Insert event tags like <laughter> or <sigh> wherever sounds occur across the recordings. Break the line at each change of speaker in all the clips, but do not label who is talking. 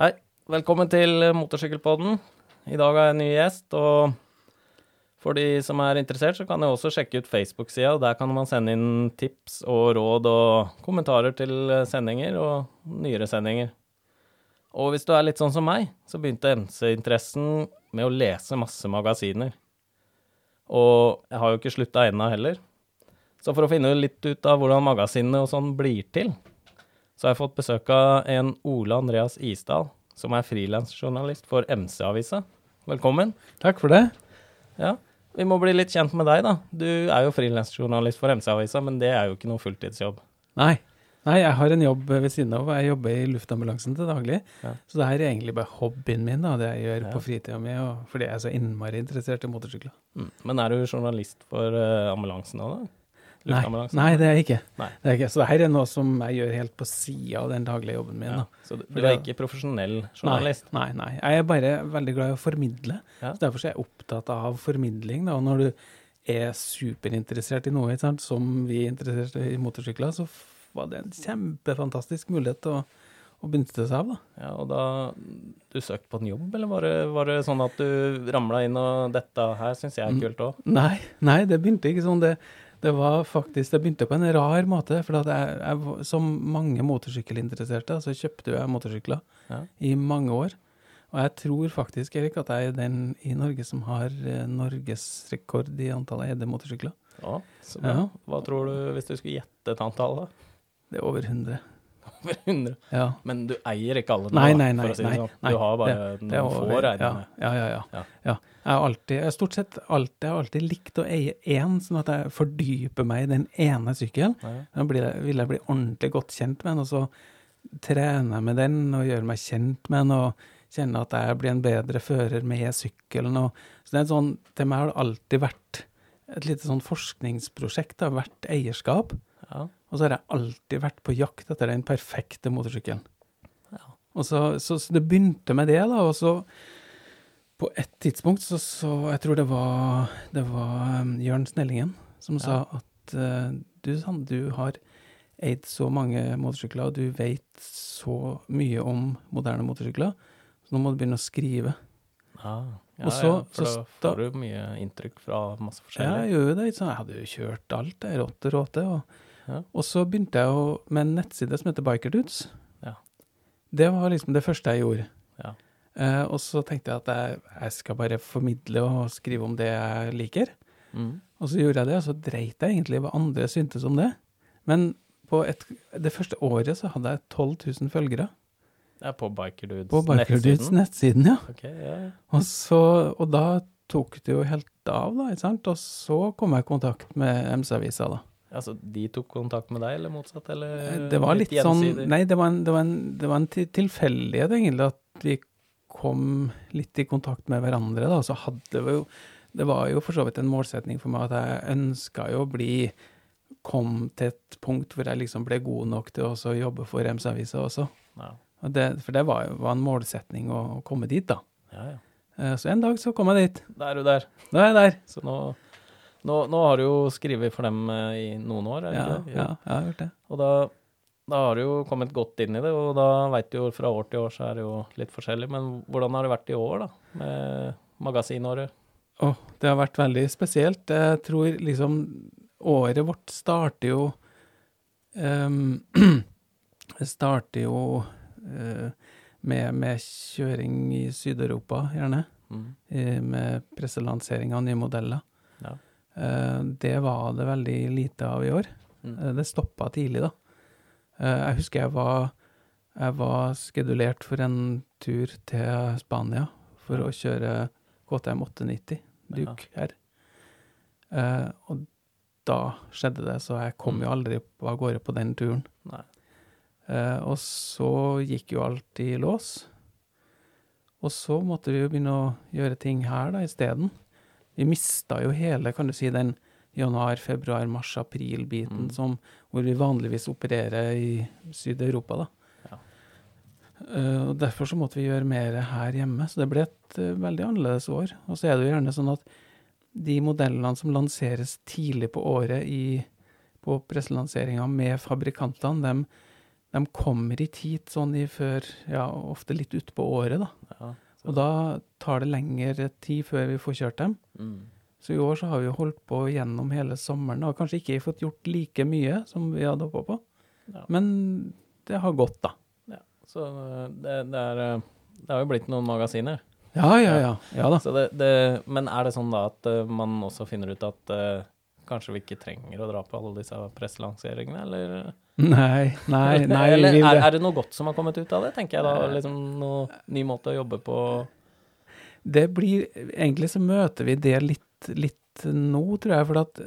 Hei, velkommen til Motorsykkelpodden. I dag har jeg en ny gjest, og for de som er interessert, så kan jeg også sjekke ut Facebook-sida, der kan man sende inn tips og råd og kommentarer til sendinger og nyere sendinger. Og hvis du er litt sånn som meg, så begynte MC-interessen med å lese masse magasiner. Og jeg har jo ikke slutta ennå heller. Så for å finne litt ut av hvordan magasinene og sånn blir til, så har jeg fått besøk av en Ole Andreas Isdal, som er frilansjournalist for MC-avisa. Velkommen.
Takk for det.
Ja, vi må bli litt kjent med deg, da. Du er jo frilansjournalist for MC-avisa, men det er jo ikke noe fulltidsjobb.
Nei. Nei, jeg har en jobb ved siden av. Jeg jobber i luftambulansen til daglig.
Ja.
Så det her er egentlig bare hobbyen min, da, det jeg gjør
Ja.
på fritida mi, fordi jeg er så innmari interessert i motorsykler.
Mm. Men er du journalist for uh, ambulansen òg, da?
Nei, nei, det er ikke.
Nei.
Det er ikke. Så dette er noe som jeg gjør helt på sida av den daglige jobben min.
Ja. Så du, du er ikke profesjonell journalist?
Nei, nei, nei. Jeg er bare veldig glad i å formidle.
Ja.
Så derfor er jeg opptatt av formidling. Da. Og når du er superinteressert i noe, sant? som vi er interessert i motorsykler, så var det en kjempefantastisk mulighet til å, og begynte seg av. da.
Ja, og da Du søkte på en jobb, eller var det, var det sånn at du ramla inn og 'Dette her syns jeg er kult òg'?
Nei, nei, det begynte ikke sånn. Det, det var faktisk, det begynte på en rar måte. For jeg, jeg, som mange motorsykkelinteresserte, så kjøpte jeg motorsykler
Ja.
i mange år. Og jeg tror faktisk, Erik, at jeg er den i Norge som har eh, norgesrekord i antall eide motorsykler.
Ja, så.
Ja.
Hva tror du, hvis du skulle gjette et antall, da?
Det er over 100.
Over 100?
Ja.
Men du eier ikke alle nå,
Nei, nei, nei.
for å si det sånn. Du har bare noen få,
ja,
jeg med.
Ja, ja, ja.
Ja.
Jeg har alltid, stort sett alltid, jeg har alltid likt å eie én, sånn at jeg fordyper meg i den ene sykkelen. Da vil jeg bli ordentlig godt kjent med den, og så trene jeg med den og gjøre meg kjent med den og kjenne at jeg blir en bedre fører med sykkelen. Og, så det er sånn, til meg har det alltid vært et lite sånn forskningsprosjekt, det har vært eierskap.
Ja.
Og så har jeg alltid vært på jakt etter den perfekte motorsykkelen.
Ja.
Og så, så, så det begynte med det, da, og så på et tidspunkt så, så Jeg tror det var, det var um, Jørn Snellingen som
Ja.
sa at uh, du, Sand, du har eid så mange motorsykler, og du vet så mye om moderne motorsykler, så nå må du begynne å skrive.
Ja, ja,
Og så-
ja, for
så
da får du mye inntrykk fra masse
forskjellige.
Ja,
jeg gjør jo det. Jeg hadde jo kjørt alt, jeg. Råte, råte. Og,
Ja.
og så begynte jeg å, med en nettside som heter Bikerdudes.
Ja.
Det var liksom det første jeg gjorde.
Ja.
Eh, og så tenkte jeg at jeg, jeg skal bare formidle og skrive om det jeg liker.
Mm.
Og så gjorde jeg det, og så dreit jeg egentlig hva andre syntes om det. Men på et, det første året så hadde jeg 12 000 følgere
Ja, på Bikerdudes
på Bikerdudes nettsiden, ja.
Okay, ja.
Og, så, og da tok det jo helt av, da, ikke sant. Og så kom jeg i kontakt med MC-avisa, da.
Altså, de tok kontakt med deg, eller motsatt? Eller
Eh, Det var litt sånn? Nei, det var en, det var en, det var en tilfeldighet, egentlig, at vi kom litt i kontakt med hverandre, da. Så hadde vi jo Det var jo for så vidt en målsetning for meg at jeg ønska jo å bli Kom til et punkt hvor jeg liksom ble god nok til å jobbe for Rems-avisa også.
Ja,
Og det, for det var var en målsetning å, å komme dit, da.
ja. ja.
Eh, Så en dag så kom jeg dit.
Da er du der.
Nå er jeg der.
Så nå, nå, nå har du jo skrevet for dem eh, i noen år, er det
Ja,
ikke
ja, jeg har gjort det.
Og da, da har du jo kommet godt inn i det, og da veit du jo fra år til år så er det jo litt forskjellig. Men hvordan har det vært i år, da? Med magasinåret?
Åh, det har vært veldig spesielt. Jeg tror liksom året vårt starter jo <clears throat> um, starter jo uh, med, med kjøring i Syd-Europa, gjerne.
Mm.
eh, Med presselansering av nye modeller.
Ja.
Eh, Det var det veldig lite av i år.
Mm.
Eh, Det stoppa tidlig, da. Eh, Jeg husker jeg var, jeg var skedulert for en tur til Spania for å kjøre KTM 890 Duke her. Og da skjedde det, så jeg kom
Mm.
jo aldri på- av gårde på den turen. Og så gikk jo alt i lås. Og så måtte vi jo begynne å gjøre ting her da isteden. Vi mista jo hele, kan du si, den januar, februar, mars, april-biten
Mm.
som hvor vi vanligvis opererer i Syd-Europa, da.
Ja.
Uh, og derfor så måtte vi gjøre mer her hjemme, så det ble et uh, veldig annerledes år. Og så er det jo gjerne sånn at de modellene som lanseres tidlig på året i, på presselanseringa med fabrikantene, de, de kommer ikke hit sånn i før, ja, ofte litt utpå året, da.
Ja.
Og da tar det lengre tid før vi får kjørt dem.
Mm.
Så i år så har vi holdt på gjennom hele sommeren, og kanskje ikke fått gjort like mye som vi hadde håpa på.
Ja.
Men det har gått, da.
ja. Så eh, det, det er eh, Det har jo blitt noen magasiner.
Ja, ja, ja. Ja da.
Så det, det, men er det sånn da at eh, man også finner ut at uh, kanskje vi ikke trenger å dra på alle disse presselanseringene, eller?
Nei, nei, <laughs> nei.
eller er, er det noe godt som har kommet ut av det, tenker jeg da? Liksom noen ny måte å jobbe på?
det blir Egentlig så møter vi det litt, litt nå, tror jeg, for at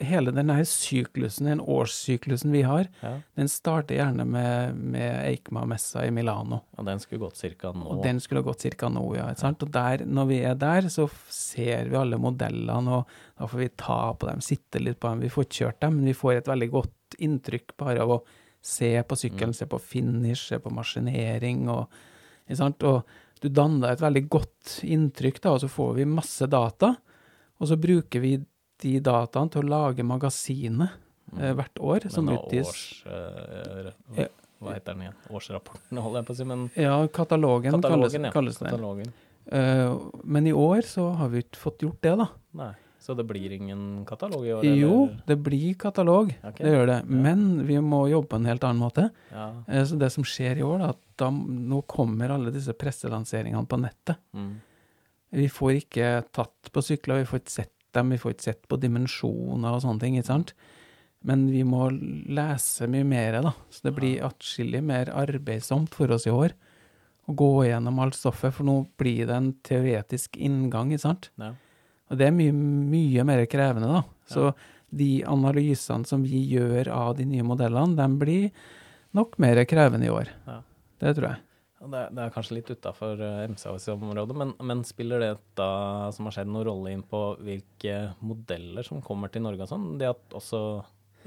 hele denne syklusen, den årssyklusen vi har,
Ja,
den starter gjerne med, med Eikma-messa i Milano.
og den skulle gått cirka nå.
Og den skulle gått ca. nå, ja. sant? Og der, når vi er der, så ser vi alle modellene, og da får vi ta på dem, sitte litt på dem. Vi får kjørt dem, men vi får et veldig godt inntrykk bare av å se på sykkelen, se på finish, se på maskinering og ikke sant? Og du danner deg et veldig godt inntrykk, da, og så får vi masse data. Og så bruker vi de dataene til å lage magasinet eh, hvert år, som
Men da
utgis
års, eh,
Ja.
hva heter den igjen? Årsrapporten, <laughs> holder jeg på å si. Men
Ja, katalogen, kalles,
ja.
kalles det.
Katalogen.
Eh, men i år så har vi ikke fått gjort det, da.
Nei. Så det blir ingen katalog i år?
Jo, det blir katalog,
Okay.
det gjør det. Men vi må jobbe på en helt annen måte.
Ja.
Eh, Så det som skjer i år, da, at da, nå kommer alle disse presselanseringene på nettet.
Mm.
Vi får ikke tatt på sykler, vi får ikke sett dem, vi får ikke sett på dimensjoner og sånne ting, ikke sant? Men vi må lese mye mer, da. Så det blir atskillig mer arbeidsomt for oss i år å gå gjennom alt stoffet, for nå blir det en teoretisk inngang, ikke sant?
Ja.
Og det er mye, mye mer krevende, da. Så de analysene som vi gjør av de nye modellene, de blir nok mer krevende i år.
Ja.
Det tror jeg.
Det, det er kanskje litt utafor MC-området, men, men spiller det da, som har skjedd, noen rolle inn på hvilke modeller som kommer til Norge og sånn? Det at også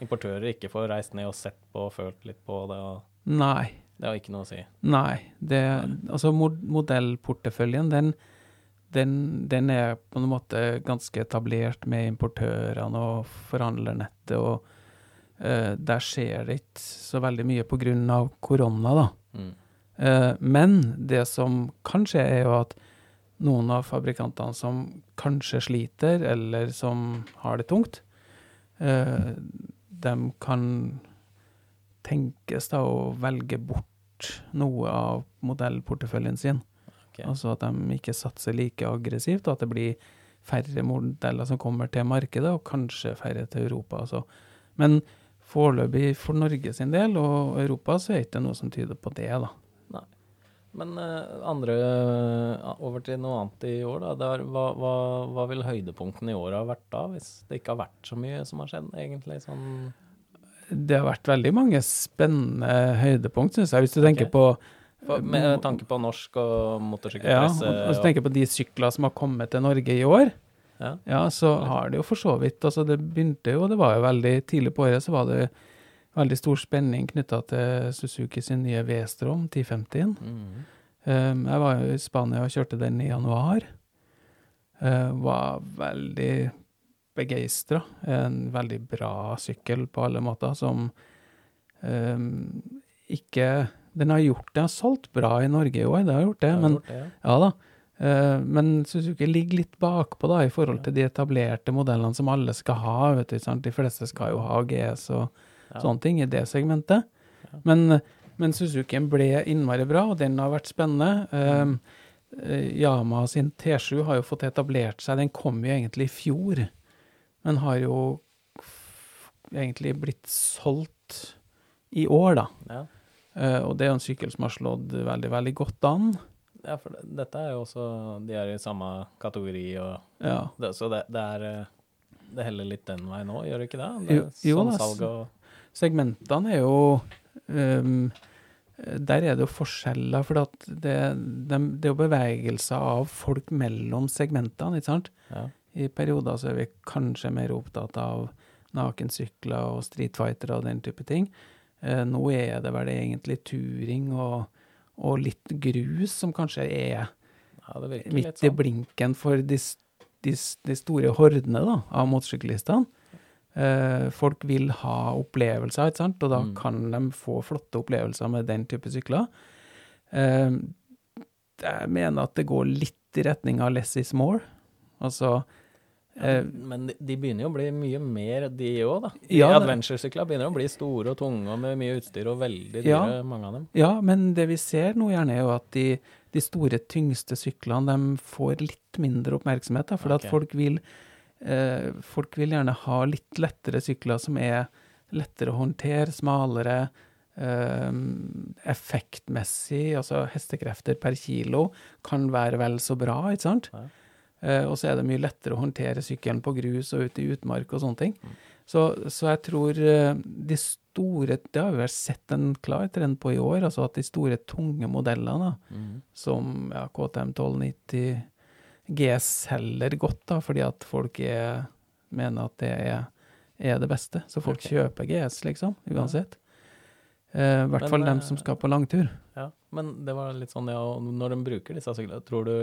importører ikke får reist ned og sett på og følt litt på det, og
Nei.
det har ikke noe å si?
Nei. Det, altså mod modellporteføljen, den, den, den er på en måte ganske etablert med importørene og forhandlernettet, og uh, der skjer det ikke så veldig mye av korona, da.
Mm.
Eh, men det som kan skje, er jo at noen av fabrikantene som kanskje sliter, eller som har det tungt, eh, de kan tenkes da å velge bort noe av modellporteføljen sin.
Okay.
Altså at de ikke satser like aggressivt, og at det blir færre modeller som kommer til markedet, og kanskje færre til Europa. Altså. Men foreløpig for Norge sin del og Europa, så er det ikke noe som tyder på det, da.
Men eh, andre eh, Over til noe annet i år, da. Det er, hva, hva, hva vil høydepunktene i år ha vært da, hvis det ikke har vært så mye som har skjedd, egentlig? Sånn
Det har vært veldig mange spennende høydepunkt, syns jeg. Hvis du tenker på
for, Med tanke på norsk og
ja,
motorsykkelpresse?
og og du tenker på de sykler som har kommet til Norge i år.
ja.
Ja, så har det jo for så vidt Altså, det begynte jo, det var jo veldig tidlig på året, så var det veldig stor spenning knytta til Suzuki sin nye V-Strom 1050.
Mhm.
Um, jeg var jo i Spania og kjørte den i januar. Uh, var veldig begeistra. En veldig bra sykkel på alle måter, som um, ikke Den har gjort det, har solgt bra i Norge i år, det har gjort det,
Har
men
gjort det, ja.
ja. Eh, men Suzuki ligger litt bakpå da, i forhold til de etablerte modellene som alle skal ha. vet du? De fleste skal jo ha GS og. Sånne ting i det segmentet. Men, men Suzukien ble innmari bra, og den har vært spennende. Um, Yama sin T7 har jo fått etablert seg. Den kom jo egentlig i fjor, men har jo egentlig blitt solgt i år, da.
Ja.
Uh, og det er jo en sykkel som har slått veldig, veldig godt an.
ja, for det, dette er jo også De er i samme kategori, og
Ja.
det, så det, det er eh, Det heller litt den veien nå, gjør det ikke det? det
jo
sånn
da,
salg og
segmentene er jo um, Der er det jo forskjeller, for det, dem- det er jo bevegelser av folk mellom segmentene, ikke sant?
ja.
I perioder så er vi kanskje mer opptatt av nakensykler og streetfightere og den type ting. Uh, nå er det vel egentlig turing og, og litt grus som kanskje er
ja,
midt i
sånn.
blinken for de, de, de store hordene da, av motorsykkelistene. Eh, folk vil ha opplevelser, ikke sant, og da
Mm.
kan de få flotte opplevelser med den type sykler. Eh, jeg mener at det går litt i retning av less is more. Altså ja,
Men de, begynner jo å bli mye mer, de òg, da.
Ja,
Adventure-sykler begynner å bli store og tunge og med mye utstyr og veldig dyre,
Ja.
mange av dem.
Ja, men det vi ser nå gjerne, er jo at de, de store, tyngste syklene de får litt mindre oppmerksomhet. Da, for
okay.
at folk vil, eh, folk vil gjerne ha litt lettere sykler som er lettere å håndtere, smalere, eh, effektmessig, altså hestekrefter per kilo, kan være vel så bra, ikke sant?
Ja.
Eh, og så er det mye lettere å håndtere sykkelen på grus og ute i utmark og sånne ting.
Mm.
Så, så jeg tror eh, de store Det har vi vel sett en klar trend på i år, altså at de store, tunge modellene,
Mhm.
som ja, KTM 1290 GS selger godt, da, fordi at folk er, mener at det er, er det beste. Så folk
okay.
kjøper GS, liksom, uansett. Eh, I hvert
Men,
fall dem
eh,
som skal på langtur.
Ja, men det var litt sånn, ja, når de bruker disse syklene, tror du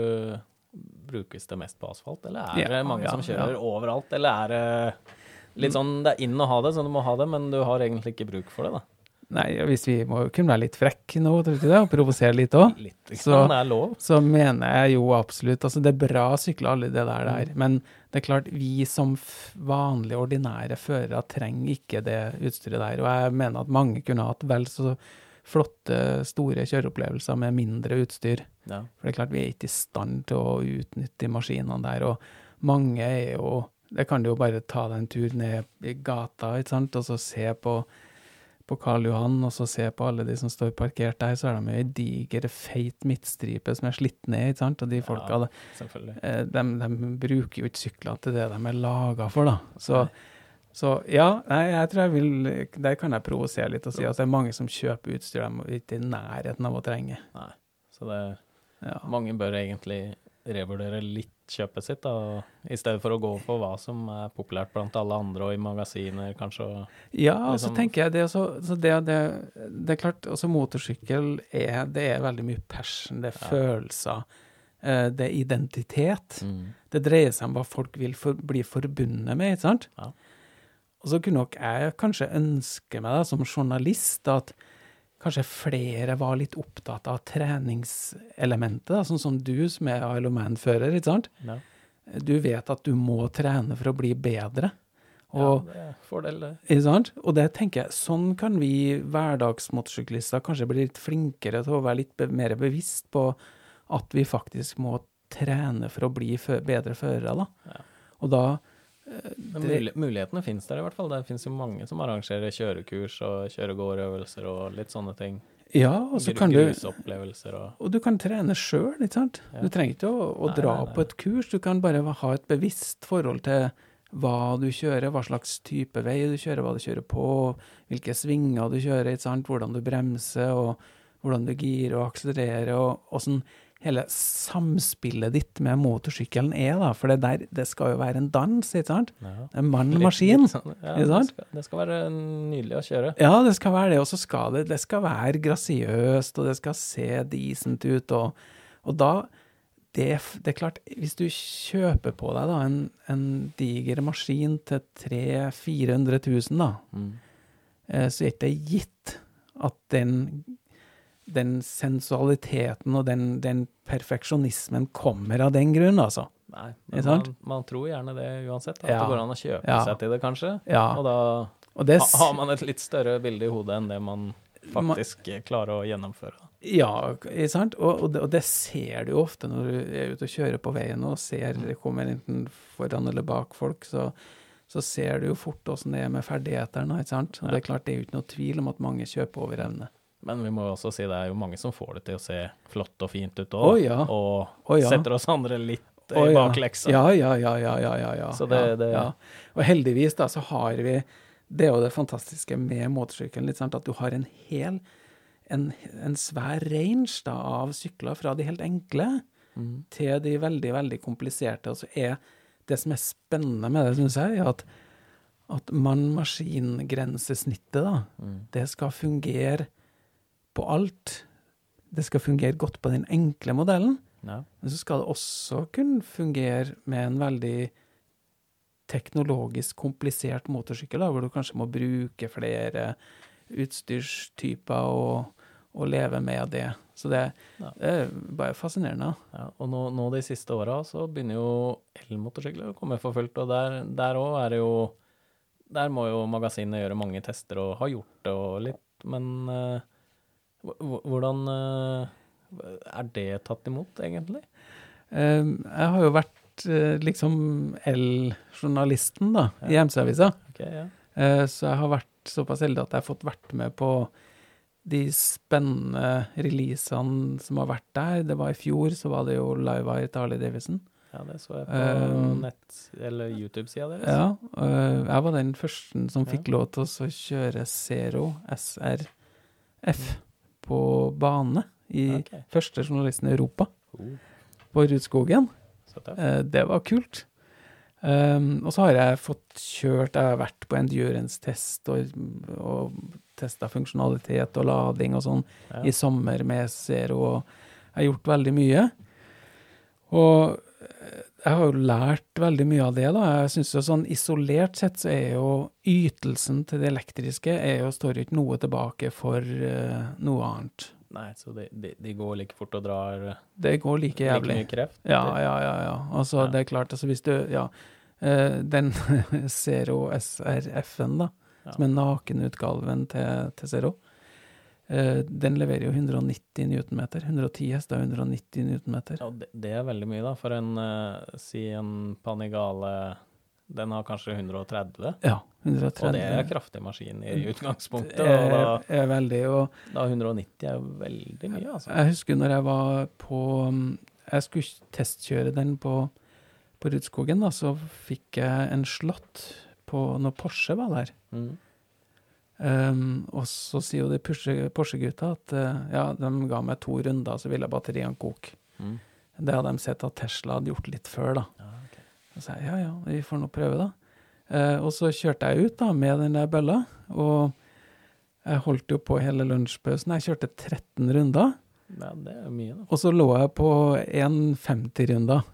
brukes det mest på asfalt, eller er
Ja,
det mange
ja,
som kjører
ja.
overalt, eller er det litt sånn, det er inn å ha det, så du må ha det, men du har egentlig ikke bruk for det, da?
Nei, hvis vi må kunne være litt frekke nå, det, og provosere litt òg, Så-
så, er
mener jeg jo absolutt Altså, det er bra å sykle alle det der der, men det er klart, vi som vanlige, ordinære førere trenger ikke det utstyret der. Og jeg mener at mange kunne hatt vel så flotte, store kjøreopplevelser med mindre utstyr.
Ja.
For det er klart, vi er ikke i stand til å utnytte de maskinene der, og mange er jo Det kan du jo bare ta deg en tur ned i gata, ikke sant, og så se på, på Karl Johan, og så se på alle de som står parkert der, så er de jo ei diger, feit midtstripe som er slitt ned, ikke sant, og de folka,
Ja.
de, de bruker jo ikke syklene til det de er laga for, da. Så, så ja, nei, jeg tror jeg vil Der kan jeg provosere litt og si at det er mange som kjøper utstyr de ikke er i nærheten av å trenge.
Nei. Så det,
Ja.
mange bør egentlig revurdere litt kjøpet sitt, da, i stedet for å gå på hva som er populært blant alle andre, og i magasiner, kanskje.
Ja, og så
Liksom-
tenker jeg det så, så det, det, det er klart, også motorsykkel er, det er veldig mye passion, det er
Ja.
følelser, eh, det er identitet. Det dreier seg om hva folk vil for, bli forbundet med, ikke sant?
Ja.
Og så kunne nok jeg kanskje ønske meg da, som journalist at kanskje flere var litt opptatt av treningselementet, da, sånn som du som er Isle of Man-fører, ikke sant?
Ja.
Du vet at du må trene for å bli bedre. Og,
ja, det er fordel, det.
ikke sant? Og det tenker jeg, sånn kan vi hverdagsmotorsyklister kanskje bli litt flinkere til å være litt be mer bevisst på at vi faktisk må trene for å bli bedre førere, da.
Ja.
Og da
Men
det-
mulighetene finnes der i hvert fall. Det finnes jo mange som arrangerer kjørekurs og kjøre-gårøvelser og litt sånne ting.
Ja, og så kan du
Grusopplevelser og
Og du kan trene sjøl, ikke sant?
Ja.
Du trenger ikke å, å
Nei,
dra
nei, nei.
på et kurs, du kan bare ha et bevisst forhold til hva du kjører, hva slags type vei du kjører, hva du kjører på, hvilke svinger du kjører, ikke sant? hvordan du bremser, og hvordan du girer og akselererer, og åssen hele samspillet ditt med motorsykkelen er, da. For det der, det skal jo være en dans, ikke sant?
ja.
En mann-maskin. <laughs>
sånn, ja. Det skal, det skal være nydelig å kjøre.
Ja, det skal være det, og så skal det, det skal være grasiøst, og det skal se decent ut, og, og da, det, det er klart, hvis du kjøper på deg da en, en diger maskin til 300 000-400 000 da,
Mm.
eh, så er det ikke gitt at den, den sensualiteten og den, den perfeksjonismen kommer av den grunn, altså.
Nei, men man, man tror gjerne det uansett. At
Ja.
det går an å kjøpe
Ja.
seg til det, kanskje.
Ja,
Og da
og det,
ha, har man et litt større bilde i hodet enn det man faktisk klarer å gjennomføre.
Ja, ikke sant? Og, og, det, og det ser du jo ofte når du er ute og kjører på veien og ser det kommer enten foran eller bak folk, så, så ser du jo fort åssen det er med ferdighetene, ikke sant? Og det er klart, det er jo ikke noe tvil om at mange kjøper over evne.
Men vi må jo også si det er jo mange som får det til å se flott og fint ut òg, oh,
ja.
og
oh, ja.
setter oss andre litt
oh,
i bakleksa.
Ja, ja, ja, ja, ja, ja.
Så det-
ja,
det-.
Og heldigvis da, så har vi, det er jo det fantastiske med motorsykkelen, at du har en hel, en, en svær range da, av sykler fra de helt enkle,
Mm.
til de veldig, veldig kompliserte. Og så er det som er spennende med det, syns jeg, er at, at mann-maskin-grensesnittet, da,
Mm.
det skal fungere på alt. Det skal fungere godt på den enkle modellen,
Ja.
men så skal det også kunne fungere med en veldig teknologisk komplisert motorsykkel, da, hvor du kanskje må bruke flere utstyrstyper og, og leve med det. Så det,
Ja.
det er bare fascinerende.
Ja, og nå, nå de siste åra så begynner jo elmotorsykler å komme for fullt, og der òg er det jo Der må jo magasinet gjøre mange tester og har gjort det og litt, men hv- hvordan eh, er det tatt imot, egentlig?
Eh, jeg har jo vært eh, liksom L-journalisten da, i
Ja.
MC-avisa.
Okay, ja.
Eh, Så jeg har vært såpass heldig at jeg har fått vært med på de spennende releasene som har vært der. Det var i fjor, så var det jo Live Wire til Harley Davidson.
ja, det så jeg på
uh,
nett- eller YouTube-sida deres.
Ja, uh, jeg var den første som fikk
Ja.
lov til å kjøre Zero SRF på bane. I
okay.
første journalisten i Europa,
Oh,
på Rudskogen. Eh, Det var kult. Um, og så har jeg fått kjørt Jeg har vært på endurance-test og, og testa funksjonalitet og lading og sånn
Ja.
i sommer med Zero. Og jeg har gjort veldig mye. Og jeg har jo lært veldig mye av det, da. Jeg synes jo sånn Isolert sett så er jo ytelsen til det elektriske er jo, står ikke noe tilbake for uh, noe annet.
Nei, så de, de, de går like fort og drar
Det går like jævlig.
like mye kreft?
Ja, ja, ja. ja. Altså,
Ja.
det er klart, altså hvis du Ja. Uh, den <laughs> Zero SRF-en, da,
Ja.
som er nakenutgaven til, til Zero, eh, den leverer jo 190 newtonmeter. 110 hester og 190 newtonmeter.
Ja, det, det er veldig mye, da. For en uh, si en Panigale Den har kanskje 130,
Ja, 130.
og det er kraftig maskin i utgangspunktet.
Det
Og da,
er, er veldig, og
da 190 er veldig mye, altså.
jeg husker når jeg var på um, Jeg skulle testkjøre den på, på Rudskogen, da, så fikk jeg en slått på når Porsche var der.
Mm.
Um, og så sier jo de Porsche- Porsche-gutta at uh, ja, de ga meg to runder, så ville batteriene koke.
Mm.
Det hadde de sett at Tesla hadde gjort litt før, da.
Ja, okay.
Så sa jeg ja, ja, vi får nå prøve, da. Uh, og så kjørte jeg ut da med den der bølla, og jeg holdt jo på hele lunsjpausen. Jeg kjørte 13 runder,
ja, det er mye, da.
og så lå jeg på 1,50-runder.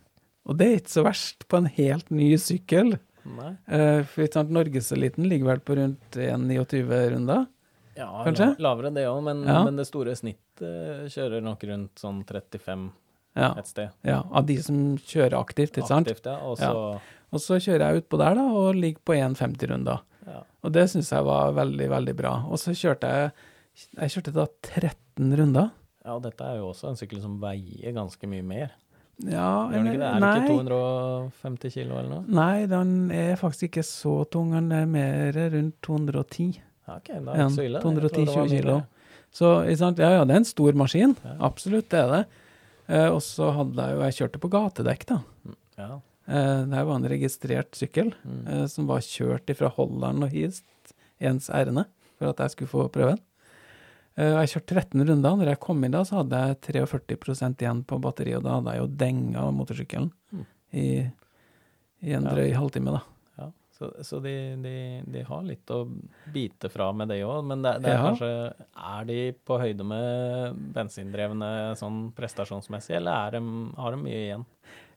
Og det er ikke så verst på en helt ny sykkel.
Nei.
Eh, Norgeseliten ligger vel på rundt 1,29 runder.
Ja,
Kanskje?
la- lavere det òg, men,
Ja.
men det store snittet kjører nok rundt sånn 35
Ja,
et sted.
ja, av de som kjører aktivt, ikke sant?
Aktivt, ja. Og så
Og så kjører jeg utpå der da, og ligger på 1,50-runder.
ja.
Og det syns jeg var veldig, veldig bra. Og så kjørte jeg Jeg kjørte da 13 runder.
ja, og dette er jo også en sykkel som veier ganske mye mer.
Ja,
Gjør den ikke det? Er det
nei.
ikke 250 kilo eller noe?
Nei, den er faktisk ikke så tung. Den er mer rundt 210.
Ja, ok, da er det ikke så ille.
210
trodde det var
20 kilo. Så sant? Ja, ja, det er en stor maskin.
Ja.
Absolutt, det er det. Eh, og så hadde jeg jo Jeg kjørte på gatedekk, da.
Ja.
Eh, det var en registrert sykkel
Mm.
eh, som var kjørt fra Holland og hit ens ærende for at jeg skulle få prøve den. Eh, og jeg kjørte 13 runder. Når jeg kom inn da, så hadde jeg 43% igjen på batteriet, og da hadde jeg jo denga motorsykkelen
Mm.
i, i en
Ja.
drøy halvtime, da.
Ja, så, så de, de, de har litt å bite fra med det òg, men det, det er
Ja.
kanskje Er de på høyde med bensindrevne sånn prestasjonsmessig, eller er de, har de mye igjen?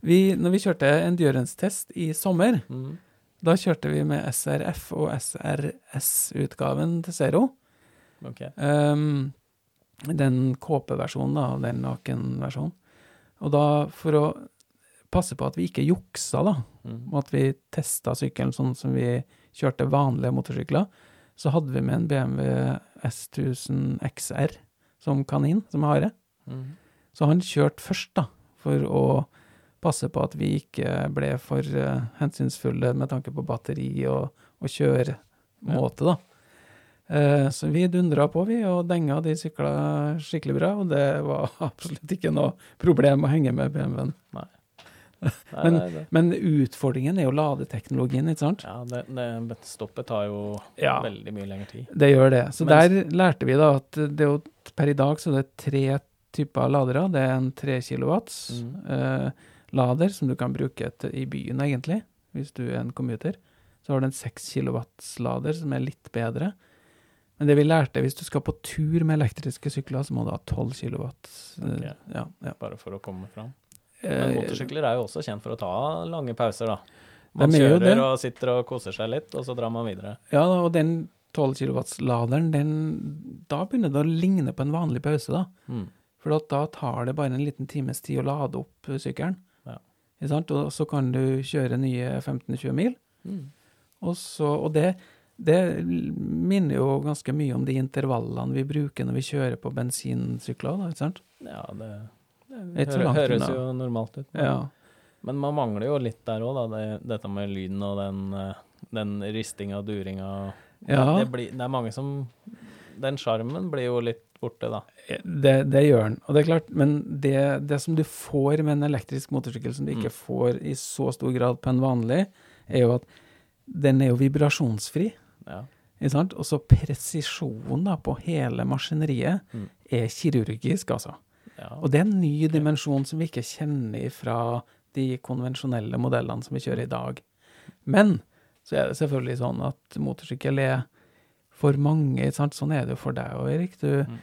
Vi, når vi kjørte endurance-test i sommer,
Mm.
da kjørte vi med SRF og SRS-utgaven til Zero.
Ok.
Um, den KP-versjonen, da, den nakenversjonen. Og da, for å passe på at vi ikke juksa, da,
Mm.
og at vi testa sykkelen sånn som vi kjørte vanlige motorsykler, så hadde vi med en BMW S1000 XR som kanin, som hare.
Mm.
Så han kjørte først, da, for å passe på at vi ikke ble for uh, hensynsfulle med tanke på batteri og, og kjøremåte, da. Eh, så vi dundra på, vi, og denga de sykla skikkelig bra, og det var <laughs> absolutt ikke noe problem å henge med BMW-en. <laughs>
Nei,
Men-
det er.
Men utfordringen er jo ladeteknologien, ikke sant?
Ja, det, det, stoppet tar jo
Ja.
veldig mye lengre tid.
Det gjør det. Så
Mens,
der lærte vi da at det er jo, per i dag så er det tre typer ladere. Det er en 3 kilowatts
Mm.
eh, lader som du kan bruke til, i byen, egentlig, hvis du er en commuter. Så har du en 6 kilowatts lader som er litt bedre. Men det vi lærte, hvis du skal på tur med elektriske sykler, så må du ha 12 kilowatt.
Okay.
Ja, ja.
Bare for å komme fram.
Eh,
Men motorsykler er jo også kjent for å ta lange pauser, da. Man
er
kjører og sitter og koser seg litt, og så drar man videre.
Ja, og den 12 kW-laderen, den Da begynner det å ligne på en vanlig pause, da.
Mm.
For da tar det bare en liten times tid å lade opp eh, sykkelen.
Ja.
Og så kan du kjøre nye 15-20 mil.
Mm.
Og, så, og det, det minner jo ganske mye om de intervallene vi bruker når vi kjører på bensinsykler. da, ikke sant?
Ja, det,
Det er så
høres jo normalt ut. Men,
Ja.
men man mangler jo litt der òg, da. Det, dette med lyden og den, eh, den ristinga og duringa.
Ja.
Det, blir, det er mange som Den sjarmen blir jo litt borte, da.
Det, det gjør den. Og det er klart, men det, det som du får med en elektrisk motorsykkel som du ikke
Mm.
får i så stor grad på en vanlig, er jo at den er jo vibrasjonsfri.
Ja.
Og så presisjonen da på hele maskineriet
Mm.
er kirurgisk, altså.
ja.
Og det er en ny dimensjon som vi ikke kjenner fra de konvensjonelle modellene som vi kjører i dag. Men så er det selvfølgelig sånn at motorsykkel er for mange, sant? sånn er det jo for deg òg, Erik. Du,
Mm.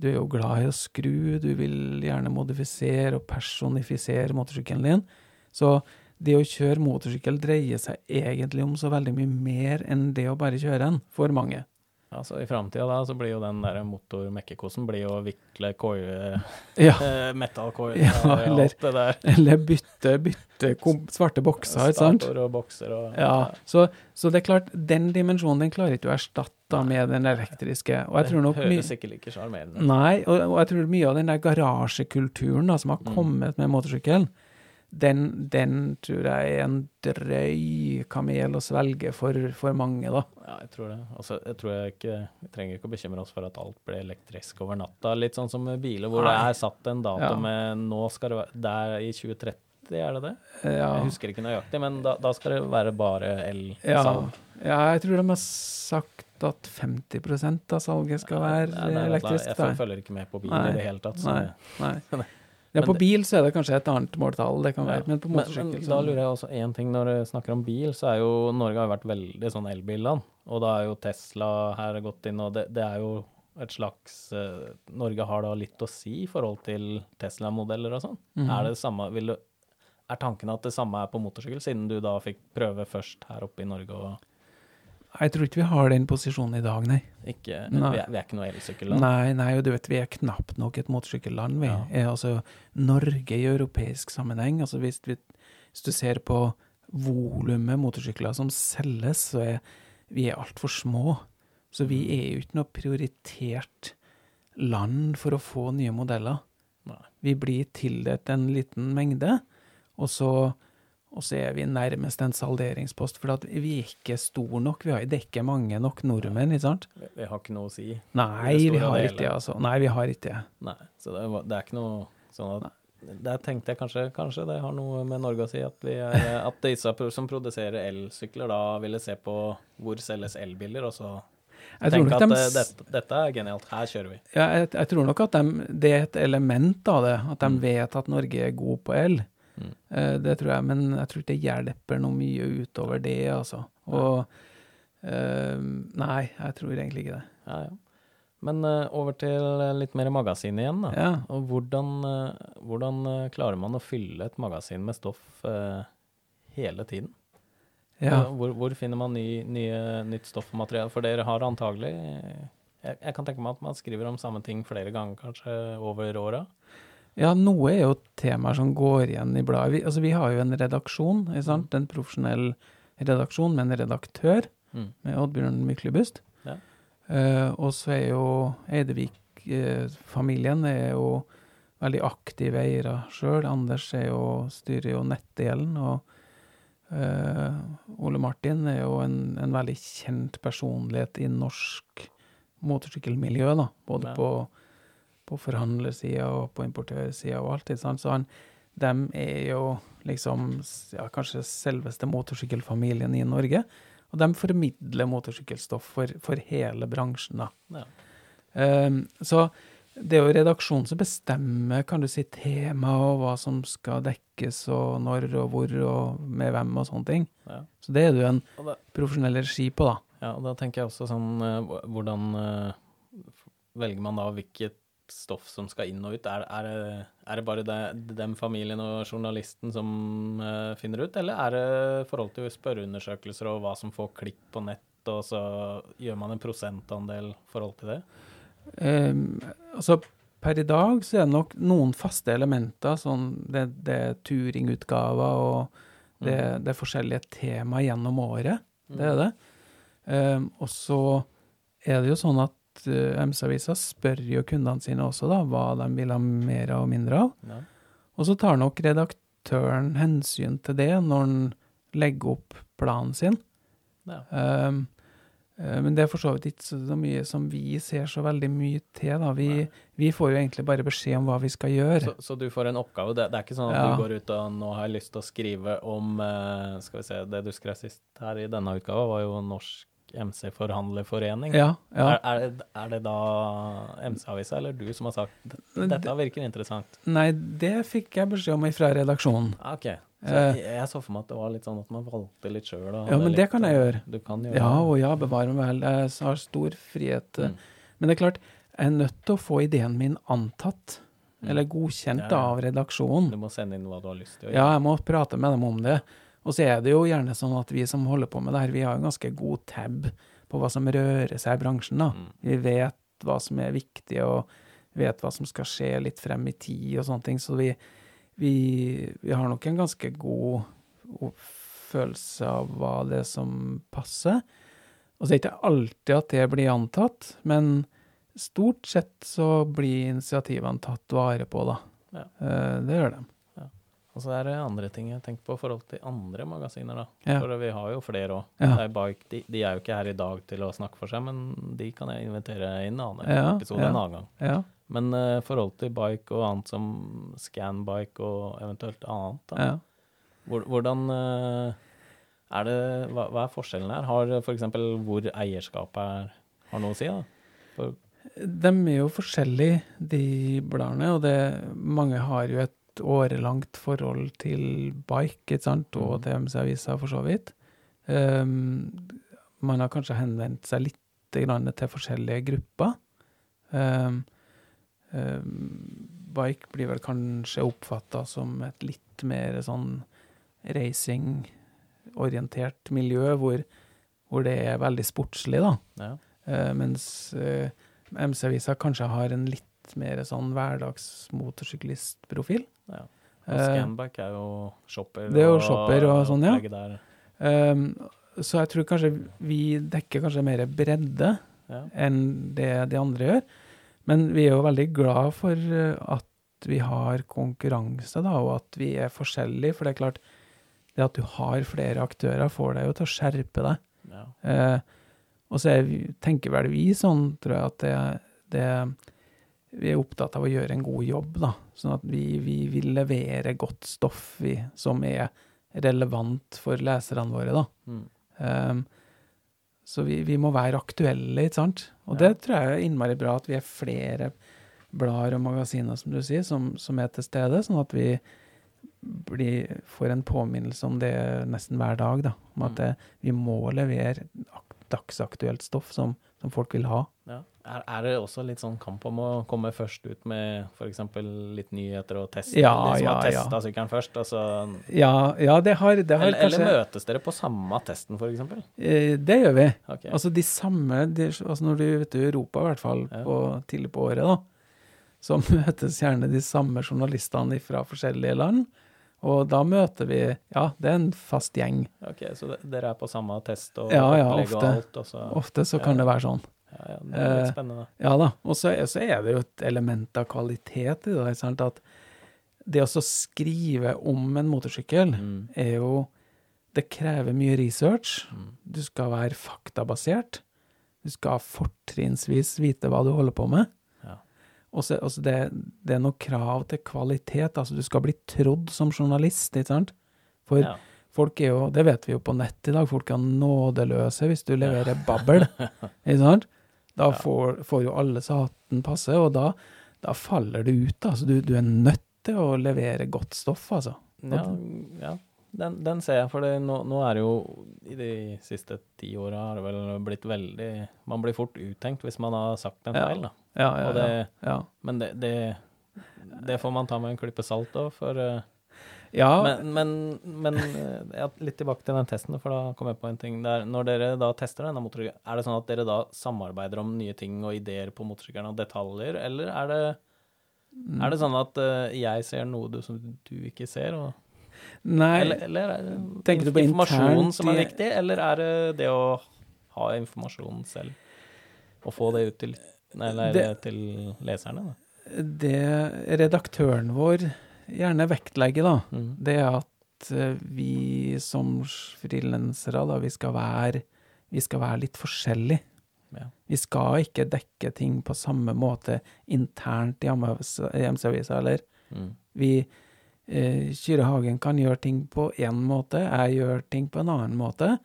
du er jo glad i å skru, du vil gjerne modifisere og personifisere motorsykkelen din. Så det å kjøre motorsykkel dreier seg egentlig om så veldig mye mer enn det å bare kjøre den, for mange.
Altså, I framtida da, så blir jo den der motor-mekkekosen blir jo å vikle koie, <laughs>
Ja.
eh, metallkoie
Ja, eller-
alt det der.
Eller bytte, bytte svarte bokser, ikke sant?
Stator og bokser og
Ja, så, så det er klart, den dimensjonen den klarer ikke du å erstatte med den elektriske. Og jeg tror nok
Det høres ikke like sjarmerende ut.
Nei, og, og jeg tror mye av den der garasjekulturen da, som har
Mm.
kommet med motorsykkel, den, den tror jeg er en drøy kamel å svelge for, for mange, da.
Ja, jeg tror det. Altså, jeg tror jeg ikke Vi trenger ikke å bekymre oss for at alt blir elektrisk over natta. Litt sånn som med biler, hvor det er satt en dato
Ja.
med Nå skal det være Der i 2030, er det det?
Ja,
Jeg husker ikke nøyaktig, men da, da skal det være bare el-salg.
ja, jeg tror de har sagt at 50% av salget skal være
Nei, nei,
elektrisk.
Jeg
da.
følger ikke med på
bilen
i det hele tatt. Så
nei. Nei. <laughs> Ja, på bil så er det kanskje et annet måltall, det kan
Ja,
være, men på motorsykkel så-
da lurer jeg også én ting når du snakker om bil, så er jo Norge har jo vært veldig sånn elbilland. Og da er jo Tesla her gått inn, og det, det er jo et slags uh, Norge har da litt å si i forhold til Tesla-modeller og sånn.
Mhm.
Er det det samme vil du, Er tanken at det samme er på motorsykkel, siden du da fikk prøve først her oppe i Norge og
Jeg tror ikke vi har den posisjonen i dag, nei.
ikke
Nei.
Vi er, vi er ikke noe elsykkelland?
Nei, nei, og du vet, vi er knapt nok et motorsykkelland, vi.
Ja.
Er altså Norge i europeisk sammenheng. Altså hvis, vi, hvis du ser på volumet motorsykler som selges, så er vi er altfor små. Så vi
Mm.
er jo ikke noe prioritert land for å få nye modeller.
Nei.
Vi blir tildelt en liten mengde, og så, og så er vi nærmest en salderingspost. For at vi er ikke store nok. Vi har, det er ikke mange nok nordmenn, ikke sant?
Vi, vi har ikke noe å si.
Nei, vi har ikke det, altså. Nei, vi har ikke det.
Nei, så det, det er ikke noe sånn at Der tenkte jeg kanskje, kanskje det har noe med Norge å si, at, vi er, <laughs> at disse som produserer elsykler, da ville se på hvor selges elbiler, og så
Jeg tror
tenke at
de,
eh, dette, dette er genialt, her kjører vi.
ja, jeg, jeg tror nok at de, det er et element av det, at de
Mm.
vet at Norge er god på el.
Mm.
Eh, Det tror jeg, men jeg tror ikke det hjelper noe mye utover det, altså. Og uh, Nei, jeg tror egentlig ikke det.
Ja, ja. Men eh, over til litt mer magasin igjen, da.
Ja.
Og hvordan, hvordan klarer man å fylle et magasin med stoff hele tiden?
ja.
Hvor, hvor finner man ny, nye, nytt materiale? For dere har antagelig jeg, jeg kan tenke meg at man skriver om samme ting flere ganger kanskje over åra.
Ja, noe er jo temaer som går igjen i bladet. Vi, altså, vi har jo en redaksjon,
Mm.
sant? en profesjonell redaksjon med en redaktør,
Mm.
med Oddbjørn Myklebust.
Ja.
Uh, og så er jo Eidevik-familien er jo veldig aktive eiere sjøl. Anders er jo, styrer jo nettdelen, og uh, Ole Martin er jo en, en veldig kjent personlighet i norsk motorsykkelmiljø, da. Både
Ja.
på, på forhandlersida og på importørsida og alt. Sant? Så han, de er jo liksom ja, kanskje selveste motorsykkelfamilien i Norge. Og de formidler motorsykkelstoff for, for hele bransjen, da.
Ja.
Um, så det er jo redaksjonen som bestemmer, kan du si, tema og hva som skal dekkes, og når og hvor og med hvem og sånne ting.
Ja.
Så det er du en profesjonell regi på, da.
ja, og da tenker jeg også sånn eh, Hvordan eh, velger man da hvilket stoff som skal inn og ut? Er, er, er det bare den familien og journalisten som uh, finner ut, eller er det forhold til spørreundersøkelser og hva som får klikk på nett, og så gjør man en prosentandel forhold til det?
Um, altså, per i dag så er det nok noen faste elementer, sånn det, det er turingutgaver og det, mm. det, er forskjellige tema gjennom året. Det er mm. det. Um, og så er det jo sånn at uh, MC-avisa spør jo kundene sine også da, hva de vil ha mer og mindre av. Ja. Og så tar nok redaktøren hensyn til det når han legger opp planen sin. Ja. Um, men det er for så vidt ikke så mye som vi ser så veldig mye til. da. Vi, vi får jo egentlig bare beskjed om hva vi skal gjøre.
Så, så du får en oppgave? Det, det, er ikke sånn at ja. du går ut og nå har jeg lyst til å skrive om uh, Skal vi se, det du skrev sist her i denne utgava, var jo norsk MC-forhandlerforening.
Ja, ja.
Er, er, det, er, det, da MC-avisa eller du som har sagt dette virker interessant?
Nei, det fikk jeg beskjed om fra redaksjonen.
Ah, ok. Så jeg, eh. jeg, så for meg at det var litt sånn at man valgte litt sjøl.
Ja, men
litt,
det kan jeg gjøre.
Du kan gjøre
ja, og ja, bevare meg vel. Jeg har stor frihet. Mm. Men det er klart, jeg er nødt til å få ideen min antatt. Mm. Eller godkjent ja, ja. av redaksjonen.
Du må sende inn hva du har lyst til å
gjøre. Ja, jeg må prate med dem om det. Og så er det jo gjerne sånn at vi som holder på med det her, vi har en ganske god tab på hva som rører seg i bransjen. da. Mm. Vi vet hva som er viktig, og vet hva som skal skje litt frem i tid og sånne ting. Så vi, vi, vi har nok en ganske god følelse av hva det er som passer. Og så er det ikke alltid at det blir antatt, men stort sett så blir initiativene tatt vare på, da. Ja. Eh, det gjør de.
Og så er det andre ting jeg tenker på i forhold til andre magasiner, da. Ja. For vi har jo flere òg. Ja. De, de, er jo ikke her i dag til å snakke for seg, men de kan jeg invitere inn en annen ja. episode en annen gang. Men i uh, forhold til bike og annet som scanbike og eventuelt annet, da. Hvordan uh, er det hva, hva, er forskjellen her? Har f.eks. Hvor eierskapet er, har noe å si? da? For
de er jo forskjellige, de bladene. Og det, mange har jo et årelangt forhold til bike ikke sant, og mm. til MC-avisa, for så vidt. Um, man har kanskje henvendt seg litt til forskjellige grupper. Um, um, bike blir vel kanskje oppfatta som et litt mer sånn racing-orientert miljø, hvor, hvor, det er veldig sportslig, da. Ja. Uh, mens uh, MC-avisa kanskje har en litt mer sånn hverdagsmotorsyklistprofil.
Ja. Og Scanback er jo shopper.
Det er jo shopper og, og sånn, ja. Um, så jeg tror kanskje vi dekker kanskje mer bredde ja. enn det de andre gjør. Men vi er jo veldig glad for eh, at vi har konkurranse, da, og at vi er forskjellige. For det er klart, det at du har flere aktører, får deg jo til å skjerpe deg. Ja. Uh, og så vi, tenker vel vi sånn, tror jeg, at det, det vi er opptatt av å gjøre en god jobb, da. Sånn at vi, vi vil levere godt stoff vi, som er relevant for leserne våre, da. Mm. Um, så vi, vi, må være aktuelle, ikke sant. Og ja. det tror jeg er innmari bra at vi er flere blader og magasiner, som du sier, som, som er til stede, sånn at vi blir, får en påminnelse om det nesten hver dag, da. Om at mm. det, vi må levere dagsaktuelt stoff som, som folk vil ha.
Ja. Er, er, det også litt sånn kamp om å komme først ut med f.eks. litt nyheter og teste?
Ja,
de som
ja,
testa ja. sykkelen først? Altså,
ja, ja, det har, det har
eller, kanskje Eller møtes dere på samme testen, f.eks.?
Eh, det gjør vi. Okay. Altså de samme de, altså Når du vet i Europa, i hvert fall på, tidlig på året, da, så <laughs> møtes gjerne de samme journalistene fra forskjellige land. Og da møter vi Ja, det er en fast gjeng.
Ok, Så dere er på samme test og
ja, ja, ofte, og alt? Og så, ofte så kan det være sånn.
Ja, ja, det er litt spennende.
Eh, ja da. Og så, så, er det jo et element av kvalitet i det. Sant? At det å skrive om en motorsykkel mm. er jo Det krever mye research. Mm. Du skal være faktabasert. Du skal fortrinnsvis vite hva du holder på med. Ja. Og det, det, er noe krav til kvalitet. Altså, du skal bli trodd som journalist, ikke sant? For ja. folk er jo, det vet vi jo på nett i dag, folk er nådeløse hvis du leverer babbel. <laughs> ikke sant? Da får, får, jo alle så hatten passe, og da, da faller det ut. Altså, du, du, er nødt til å levere godt stoff, altså.
Ja, ja. Den, den ser jeg, for nå, nå er det jo I de siste ti åra har det vel blitt veldig Man blir fort uttenkt hvis man har sagt en feil, da.
Ja, ja,
det,
ja.
Men det, det, det får man ta med en klype salt òg, for eh,
ja
Men, men, men eh, ja, litt tilbake til den testen, for da kom jeg på en ting. Der, når dere da tester denne motorsykkelen, er det sånn at dere da samarbeider om nye ting og ideer på motorsykkelen og detaljer, eller er det, er det sånn at eh, jeg ser noe du, som du ikke ser? Og,
Nei,
eller, eller er det
Tenker du på
informasjon som er viktig, eller er det det å ha informasjon selv? Og få det ut til, nei, nei,
Det-
til leserne? Da.
det redaktøren vår gjerne vektlegger, da,
mm.
det er at eh, vi som frilansere, da, vi skal være vi skal være litt forskjellige.
Ja.
Vi skal ikke dekke ting på samme måte internt i hjemmeavisa, eller
Mm.
vi eh, Kyrre Hagen kan gjøre ting på én måte, jeg gjør ting på en annen måte.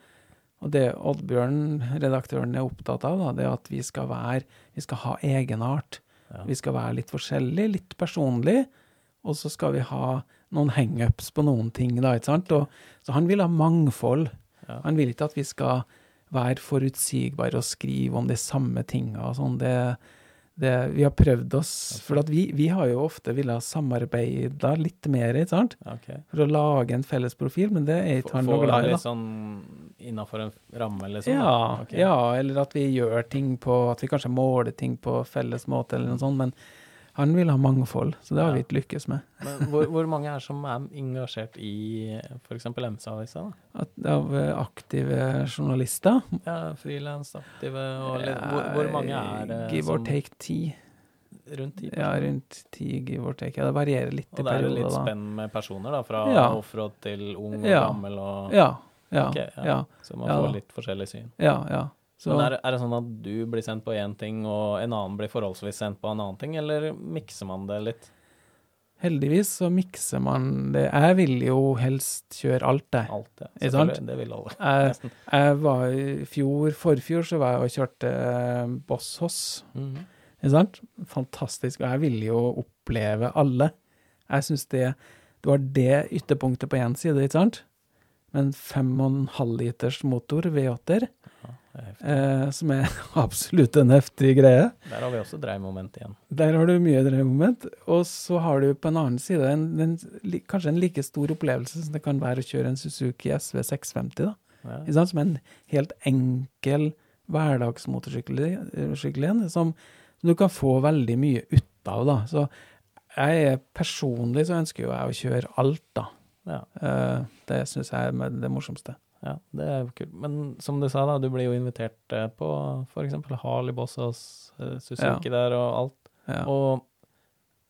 Og det Oddbjørn, redaktøren, er opptatt av, da, det er at vi skal være Vi skal ha egenart.
Ja.
Vi skal være litt forskjellige, litt personlige, og så skal vi ha noen hangups på noen ting, da, ikke sant? Og, så han vil ha mangfold.
Ja.
Han vil ikke at vi skal være forutsigbare og skrive om de samme tinga og sånn. Det, det, vi har prøvd oss, for vi, vi har jo ofte villet samarbeide litt mer, ikke sant?
Ok.
For å lage en felles profil, men det er ikke han noe glad i,
litt sånn innafor en ramme, liksom?
Ja,
okay.
Ja, eller at vi gjør ting på At vi kanskje måler ting på felles måte, eller noe sånt. Men han vil ha mangfold, så det har
Ja.
vi ikke lykkes med.
Men hvor, hvor mange er som er engasjert i f.eks. MC-avisa?
av eh, aktive journalister
Ja, Frilans, aktive og eller, hvor, hvor mange er det
Give or
som-
take ti.
Rundt ti
Ja, rundt ti, give or take. Ja, det varierer litt
Og
i
det er litt spenn med personer, da, fra
Ja.
offroad til ung og
Ja.
gammel og
Ja, ja,
Okay,
ja,
Så man
Ja,
får litt forskjellig syn.
ja. ja. Så
er, er det sånn at du blir sendt på én ting, og en annen blir forholdsvis sendt på en annen ting, eller mikser man det litt?
heldigvis så mikser man det. Jeg vil jo helst kjøre alt, det.
Alt, ja. Selvfølgelig. Det vil alle. <laughs>
Jeg, jeg var i fjor, forfjor, så var jeg og kjørte eh, Boss Hoss.
Mhm.
Ikke sant? Fantastisk. Og jeg vil jo oppleve alle. Jeg syns det Du har det ytterpunktet på én side, ikke sant? En 5,5 liters motor, V8-er, Eh, som er <laughs> absolutt en heftig greie.
Der har vi også dreiemoment igjen.
Der har du mye dreiemoment. Og så har du på en annen side en, en, kanskje en like stor opplevelse som det kan være å kjøre en Suzuki SV 650, da.
Ja.
Som en helt enkel hverdagsmotorsykkel eh, igjen, som, som du kan få veldig mye ut av. da. Så jeg er personlig så ønsker jo jeg å kjøre alt, da.
Ja.
Eh, det syns jeg er det morsomste.
Ja, det er kult. Men som du sa, da, du blir jo invitert eh, på f.eks. Harley Bossas, eh, Suzuki der og alt.
Ja.
Og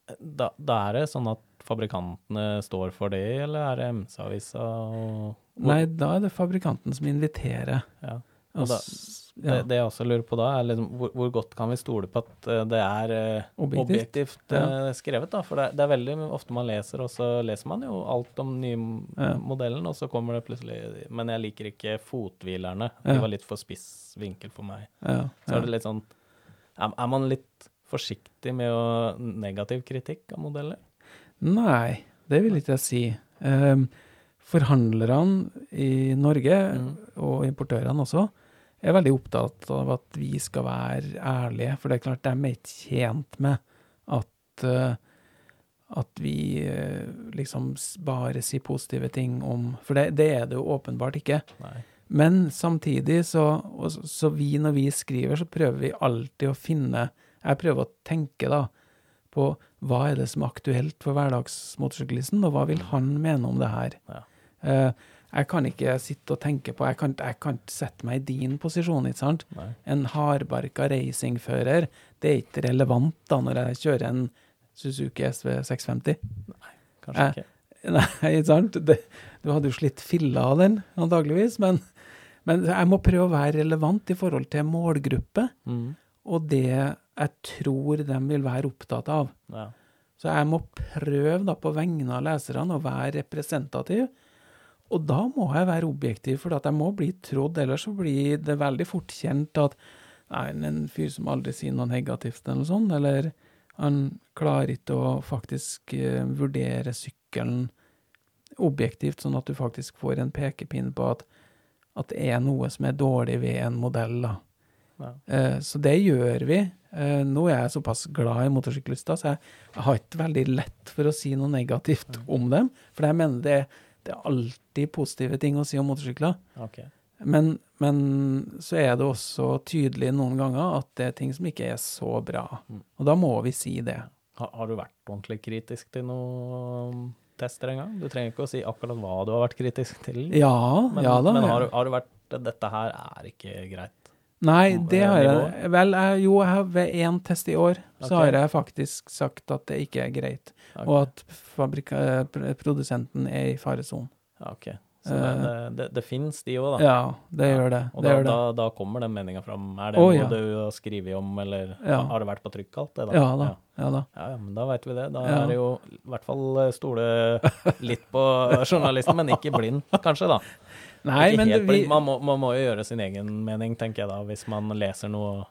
eh, da, da er det sånn at fabrikantene står for det, eller er det MC-avisa og
Nei, da er det fabrikanten som inviterer.
Ja.
Og
da- Det, det jeg også lurer på da, er liksom hvor, hvor godt kan vi stole på at eh, det er eh,
Objektivt.
objektivt eh, skrevet, da? For det, det er veldig ofte man leser, og så leser man jo alt om nye
Ja.
modellen, og så kommer det plutselig Men jeg liker ikke fothvilerne.
Ja.
De var litt for spiss vinkel for meg.
ja,
Så er det litt sånn Er, er man litt forsiktig med å negativ kritikk av modeller?
Nei, det vil ikke jeg si. Um, forhandlerne i Norge,
Mm.
og importørene også, er veldig opptatt av at vi skal være ærlige. For det er klart, de er ikke tjent med at, eh, at vi eh, liksom bare sier positive ting om For det, det er det jo åpenbart ikke.
Nei.
Men samtidig, så, så, vi når vi skriver, så prøver vi alltid å finne Jeg prøver å tenke da på hva er det som er aktuelt for hverdagsmotorsyklisten, og hva vil han mene om det her?
Ja.
Eh, jeg kan ikke sitte og tenke på Jeg kan, jeg kan ikke sette meg i din posisjon, ikke sant?
Nei.
En hardbarka racingfører, det er ikke relevant da når jeg kjører en Suzuki SV 650.
Nei, Kanskje
Eh,
ikke. <laughs>
Nei, ikke sant? Det, du hadde jo slitt filla av den, antageligvis, men, men jeg må prøve å være relevant i forhold til målgruppe,
Mm.
og det jeg tror de vil være opptatt av.
Ja.
Så jeg må prøve da på vegne av leserne å være representativ, og da må jeg være objektiv, for at jeg må bli trodd, ellers så blir det veldig fort kjent at nei, er en fyr som aldri sier noe negativt eller noe sånt, eller han klarer ikke å faktisk eh, vurdere sykkelen objektivt, sånn at du faktisk får en pekepinn på at, at det er noe som er dårlig ved en modell. da.
Ja.
Uh, så det gjør vi. Uh, nå er jeg såpass glad i motorsyklister, så jeg, jeg har ikke veldig lett for å si noe negativt om dem. For jeg mener det, det er alltid positive ting å si om motorsykler.
Okay.
Men, men så er det også tydelig noen ganger at det er ting som ikke er så bra.
Mm.
Og da må vi si det.
Har, har du vært ordentlig kritisk til noen tester en gang? Du trenger ikke å si akkurat hva du har vært kritisk til.
Ja,
men,
ja da.
men har, du- har du vært Dette her er ikke greit.
Nei, det
det
har jeg? Vel, jeg, jo, jeg har ved én test i år så
Ok.
har jeg faktisk sagt at det ikke er greit,
okay.
og at fabrika, eh, produsenten er i faresonen.
Okay. ok. Så det,
Eh.
det, det, fins de òg, da.
Ja, det
Ja,
gjør det.
Og
det
da,
gjør
da, da kommer den meninga fram. Er det
oh,
noe
ja.
du har skrevet om, eller
Ja.
har det vært på trykk alt det, da?
Ja da. Ja da.
Ja, ja, men da veit vi det. Da er det jo i hvert fall eh, stole litt på journalisten, men ikke blind, kanskje, da. <laughs>
Nei, men
helt
vi.
Man må, man må jo gjøre sin egen mening, tenker jeg da, hvis man leser noe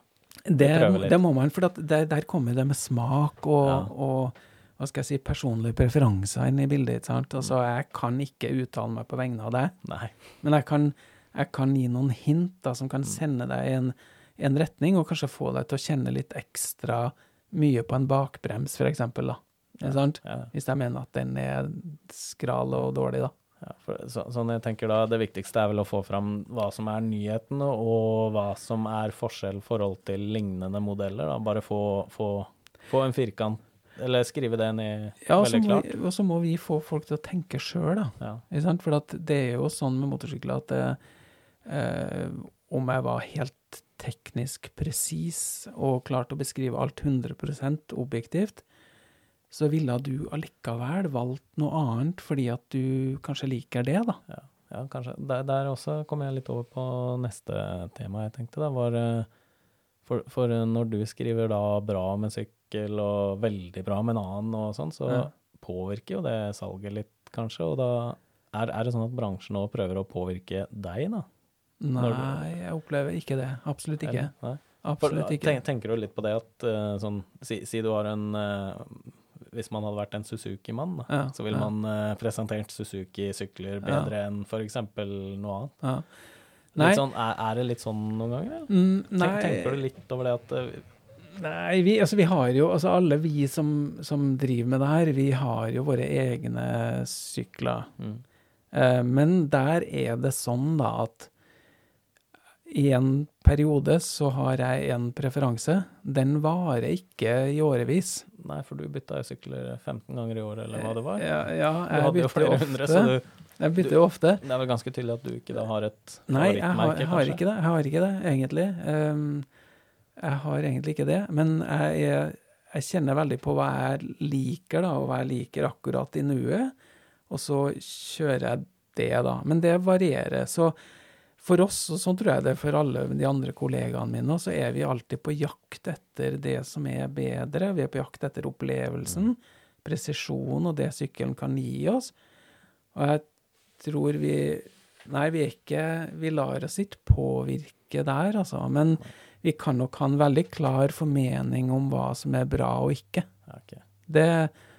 det,
prøver litt.
det må man, for der, der kommer det med smak og,
Ja.
og hva skal jeg si, personlige preferanser inn i bildet. ikke sant? Altså,
Mm.
Jeg kan ikke uttale meg på vegne av deg,
Nei.
men jeg kan, jeg kan gi noen hint da, som
Mm.
kan sende deg i en, en retning, og kanskje få deg til å kjenne litt ekstra mye på en bakbrems, for eksempel. Da. Ikke sant?
Ja,
Hvis jeg mener at den er skral og dårlig, da.
Ja, for, så, sånn jeg tenker da, Det viktigste er vel å få fram hva som er nyhetene, og hva som er forskjell forhold til lignende modeller. da, Bare få, få, få en firkant, eller skrive det ned
Ja,
veldig klart.
vi- og så må vi få folk til å tenke sjøl, da.
Ja.
For at det er jo sånn med motorsykler at det, eh, om jeg var helt teknisk presis og klarte å beskrive alt 100% objektivt, så ville du allikevel valgt noe annet fordi at du kanskje liker det, da.
Ja, kanskje. Der, der også kom jeg litt over på neste tema jeg tenkte, da, var eh, for, for når du skriver da bra med sykkel og veldig bra med en annen og sånn, så
Ja.
påvirker jo det salget litt, kanskje. Og da er, er det sånn at bransjen nå prøver å påvirke deg, da? Du-
Nei, jeg opplever ikke det. Absolutt ikke.
Eller?
Absolutt ikke.
tenk, tenker du litt på det at eh, sånn Si, si du har en eh, Hvis man hadde vært en Suzuki-mann,
Ja,
så ville
ja.
man eh, presentert Suzuki-sykler bedre enn f.eks. noe annet.
Ja.
Sånn, er, er det litt sånn noen ganger?
mm,
Tenk, tenker du litt over det at eh,
Nei, vi, altså vi har jo, altså alle vi som, som driver med det her, vi har jo våre egne sykler.
mm,
Eh, men der er det sånn da at i en periode så har jeg en preferanse. Den varer ikke i årevis.
Nei, for du bytta jo sykler 15 ganger i året, eller hva det var.
Ja, ja jeg bytter ofte.
hundre, så du,
Jeg bytter jo ofte.
det er vel ganske tydelig at du ikke da har et
Nei, jeg har, jeg har ikke det. Jeg har ikke det, egentlig. Um, jeg har egentlig ikke det. Men jeg, jeg, jeg kjenner veldig på hva jeg liker, da, og hva jeg liker akkurat i nuet. Og så kjører jeg det, da. Men det varierer. Så for oss, og sånn tror jeg det er for alle de andre kollegaene mine, så er vi alltid på jakt etter det som er bedre. Vi er på jakt etter opplevelsen, presisjon og det sykkelen kan gi oss. Og jeg tror vi Nei, vi er ikke Vi lar oss ikke påvirke der, altså. Men vi kan nok ha en veldig klar formening om hva som er bra og ikke.
Okay.
Det,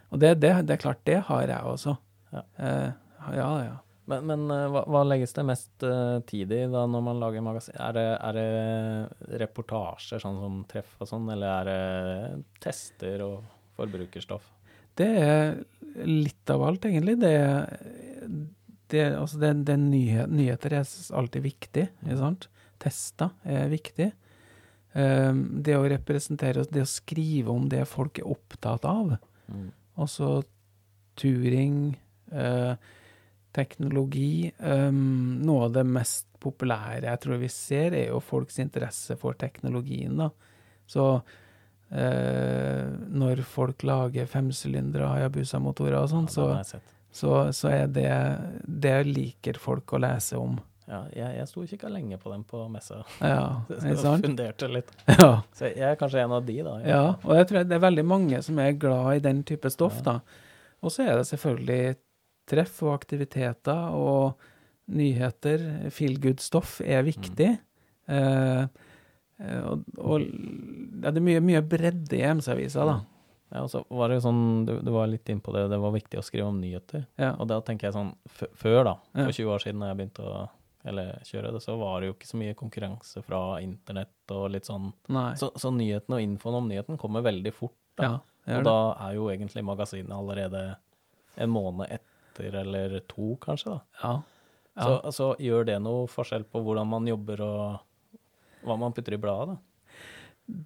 og det, det, det er klart, det har jeg også.
Ja.
Eh, ja, ja.
Men, men eh, hva, hva legges det mest uh, tid i da når man lager magasin? Er det, er det reportasjer sånn som treff og sånn, eller er det tester og forbrukerstoff?
Det er litt av alt, egentlig. Det, det, altså det, det nyhet, nyheter er alltid viktig, ikke sant? Tester er viktig. Um, det å representere, det å skrive om det folk er opptatt av.
Mm.
Også turing, eh, teknologi. Um, noe av det mest populære jeg tror vi ser, er jo folks interesse for teknologien. da. Så eh, når folk lager femsylindere Hayabusa-motorer og sånn,
Ja,
så, så, så er det Det liker folk å lese om.
Ja, jeg, jeg sto og kikka lenge på dem på messa.
Ja, <laughs> ikke sant?
funderte litt.
Ja.
Så jeg er kanskje en av de, da.
Ja, og jeg tror det er veldig mange som er glad i den type stoff,
Ja.
da. Og så er det selvfølgelig treff og aktiviteter og nyheter. Feel good-stoff er viktig. Eh, eh, og, og ja, det er mye, mye bredde i MC-avisa, da.
Ja, og så var det jo sånn, du, du var litt inne på det, det var viktig å skrive om nyheter.
Ja.
Og da tenker jeg sånn, før da,
Ja.
20 år siden da jeg begynte å eller kjøre det, så var det jo ikke så mye konkurranse fra internett og litt sånn. Så, så nyheten og infoen om nyheten kommer veldig fort. Da.
ja,
og da er jo egentlig magasinet allerede en måned etter, eller to kanskje, da.
Ja. Ja.
Så altså, gjør det noe forskjell på hvordan man jobber og hva man putter i bladet, da?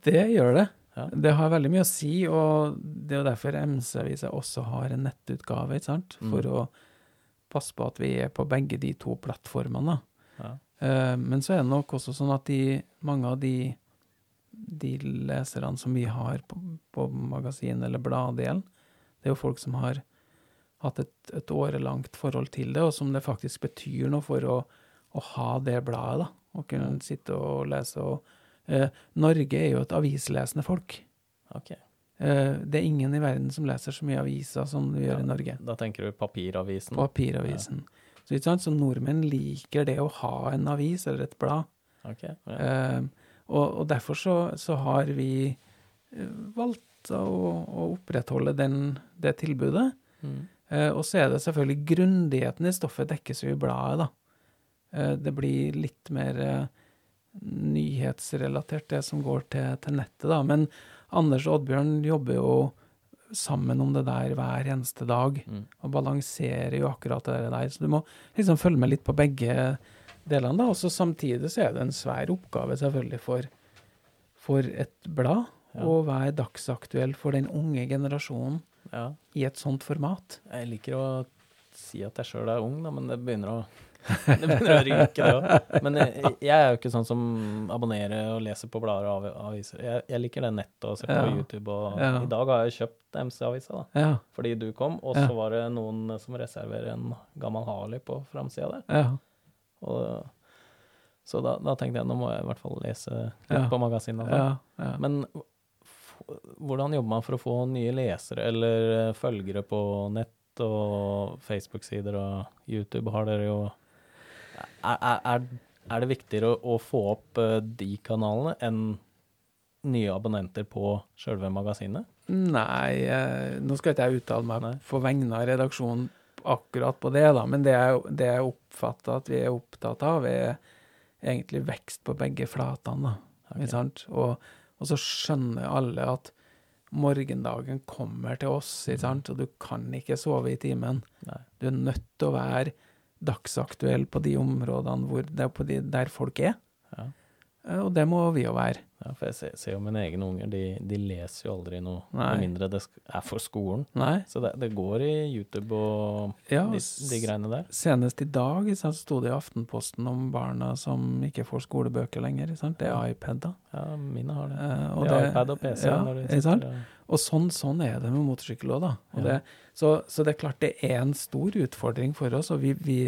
Det gjør det.
Ja.
Det har veldig mye å si, og det er jo derfor MC-avisa også har en nettutgave, ikke sant?
Mm.
For å passe på at vi er på begge de to plattformene.
Ja.
Eh, Men så er det nok også sånn at de, mange av de, de leserne som vi har på, på magasin- eller bladdelen, det er jo folk som har hatt et, et årelangt forhold til det, og som det faktisk betyr noe for å, å ha det bladet, da. Å kunne sitte og lese. Og, eh, Norge er jo et avislesende folk.
Ok.
Eh, det er ingen i verden som leser så mye aviser som vi gjør i Norge.
Da tenker du papiravisen?
Papiravisen. Så, ikke sant? så nordmenn liker det å ha en avis eller et blad.
Ok, ja.
Eh, og, og derfor så, så har vi eh, valgt å, å opprettholde den, det tilbudet.
Mm.
Eh, og så er det selvfølgelig grundigheten i stoffet dekkes jo i bladet, da. Eh, det blir litt mer eh, nyhetsrelatert, det som går til, til nettet, da. Men Anders og Oddbjørn jobber jo sammen om det der hver eneste dag,
Mm.
og balanserer jo akkurat det der. Så du må liksom følge med litt på begge delene, da. Og så samtidig så er det en svær oppgave selvfølgelig for, for et blad
Ja.
være dagsaktuell for den unge generasjonen
ja.
i et sånt format.
Jeg liker å si at jeg sjøl er ung, da, men det begynner å det begynner å ryke, det òg. Men jeg, jeg er jo ikke sånn som abonnerer og leser på blader og aviser. Jeg, jeg liker det nettet og ser på
Ja.
YouTube. Og
Ja.
i dag har jeg kjøpt MC-avisa, da.
Ja,
Fordi du kom, og så var det noen som reserverer en gammel Harley på framsida der.
ja.
Og, så da, da tenkte jeg nå må jeg i hvert fall lese litt på magasinet.
ja, ja.
Men hvordan jobber man for å få nye lesere eller eh, følgere på nett og Facebook-sider og YouTube? Har dere jo Er, er, er, det viktigere å, å få opp eh, de kanalene enn nye abonnenter på sjølve magasinet?
Nei, eh, nå skal ikke jeg uttale meg
Nei.
på vegne av redaksjonen akkurat på det, da, men det jeg, det jeg oppfatter at vi er opptatt av, er egentlig vekst på begge flatene. da, Okay. Og, og så skjønner alle at morgendagen kommer til oss, ikke sant? og du kan ikke sove i timen.
Nei.
Du er nødt til å være dagsaktuell på de områdene hvor det er de, der folk er,
Ja.
Eh, og det må vi jo være.
Ja, for jeg ser, ser jo mine egne unger, de, de leser jo aldri noe, med mindre det er for skolen.
Nei?
Så det, det går i YouTube og
Ja,
de, de greiene der.
Senest i dag så sto det i Aftenposten om barna som ikke får skolebøker lenger. Sant? Det er iPad, da.
Ja, mine har det.
Eh, og
er
det-
iPad og PC.
Ja,
når de
sant?
og-
sånn, sånn er det med motorsykkel òg, da.
Ja.
det, så, så det er klart det er en stor utfordring for oss. Og vi, vi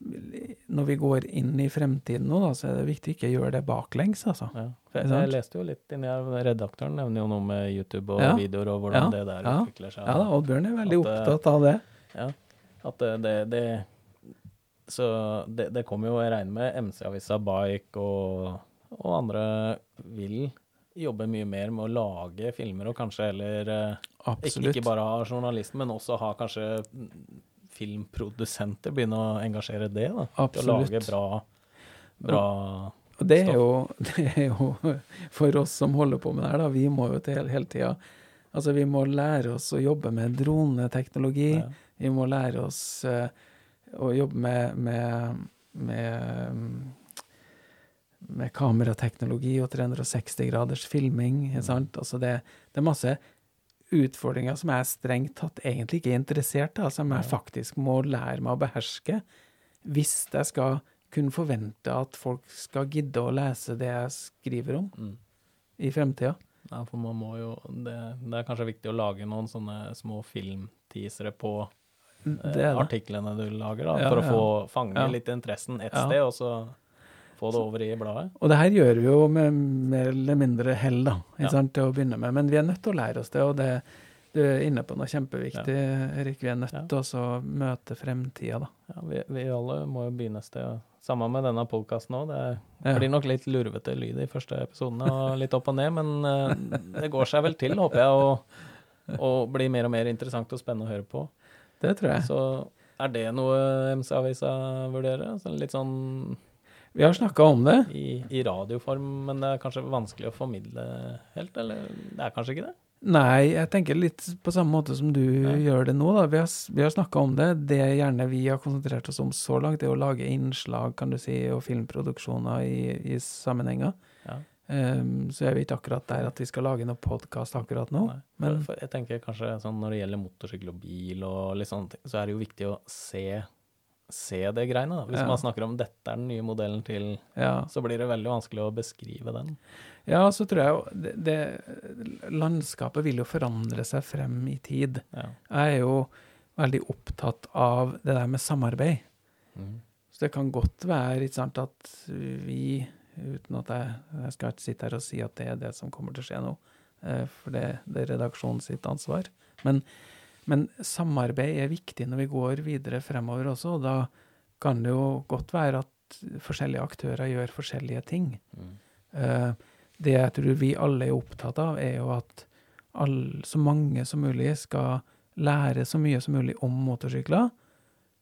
Når vi går inn i fremtiden nå, da, så er det viktig ikke å gjøre det baklengs, altså.
Ja, jeg, jeg leste jo litt inni redaktøren nevner jo noe med YouTube og
Ja.
videoer, og hvordan
Ja.
det der utvikler seg.
Ja Oddbjørn er veldig
At, eh,
opptatt av det.
Ja, at det, det, det Så det, det kommer jo, jeg regner med, MC-avisa Bike og, og andre vil jobbe mye mer med å lage filmer, og kanskje heller eh, ikke,
Absolutt.
ikke bare ha journalisten, men også ha kanskje filmprodusenter begynne å engasjere det, da. Til å lage bra, bra
Og det er, jo, <laughs> det er jo for oss som holder på med det her, da, vi må jo til hele, hele tida Altså, vi må lære oss å jobbe med droneteknologi.
Ja.
Vi må lære oss uh, å jobbe med, med, med, mm, med kamerateknologi og 360 graders filming. Ikke sant? Altså det, det er masse utfordringer som jeg strengt tatt egentlig ikke er interessert i, som jeg faktisk må lære meg å beherske hvis jeg skal kunne forvente at folk skal gidde å lese det jeg skriver om
Mm.
i fremtida.
Ja, for man må jo det, det er kanskje viktig å lage noen sånne små filmteasere på eh, artiklene du lager, da,
Ja,
for å få fange litt interessen et
Ja.
sted, og så få det over i bladet.
Og det her gjør vi jo med mer eller mindre hell, da,
Ja.
sant, til å begynne med. Men vi er nødt til å lære oss det, og det, du er inne på noe kjempeviktig, Erik. Vi er nødt til ja. å møte fremtida, da.
Ja, vi, vi alle må jo begynne et sted. Samme med denne podkasten òg. Det
Ja.
blir nok litt lurvete lyd i første episodene og litt opp og ned, men eh, det går seg vel til, håper jeg. Og og blir mer og mer interessant og spennende å høre på.
Det tror jeg.
Så er det noe MC-avisa vurderer? Så litt sånn
Vi har snakka om det.
i, i radioform, men det er kanskje vanskelig å formidle helt, eller det er kanskje ikke det?
Nei, jeg tenker litt på samme måte som du
Ja.
gjør det nå. da. Vi har, vi har snakka om det. Det gjerne vi har konsentrert oss om så langt, er å lage innslag kan du si, og filmproduksjoner i, i sammenhenger.
Ja.
Um, så jeg vet ikke akkurat der at vi skal lage noen podkast akkurat nå.
Nei.
men-
for, for jeg tenker kanskje sånn når det gjelder motorsykkel og bil og litt sånne ting, så er det jo viktig å se, se det greiene. Da. Hvis
Ja.
man snakker om dette er den nye modellen til,
Ja.
så blir det veldig vanskelig å beskrive den.
ja, så tror jeg jo det, det Landskapet vil jo forandre seg frem i tid.
Ja.
Jeg er jo veldig opptatt av det der med samarbeid.
Mm.
Så det kan godt være sant, at vi, uten at jeg, jeg skal ikke sitte her og si at det er det som kommer til å skje nå, eh, for det, det er redaksjonen sitt ansvar. Men, men samarbeid er viktig når vi går videre fremover også, og da kan det jo godt være at forskjellige aktører gjør forskjellige ting.
Mm.
Eh, Det jeg tror vi alle er opptatt av, er jo at all, så mange som mulig skal lære så mye som mulig om motorsykler,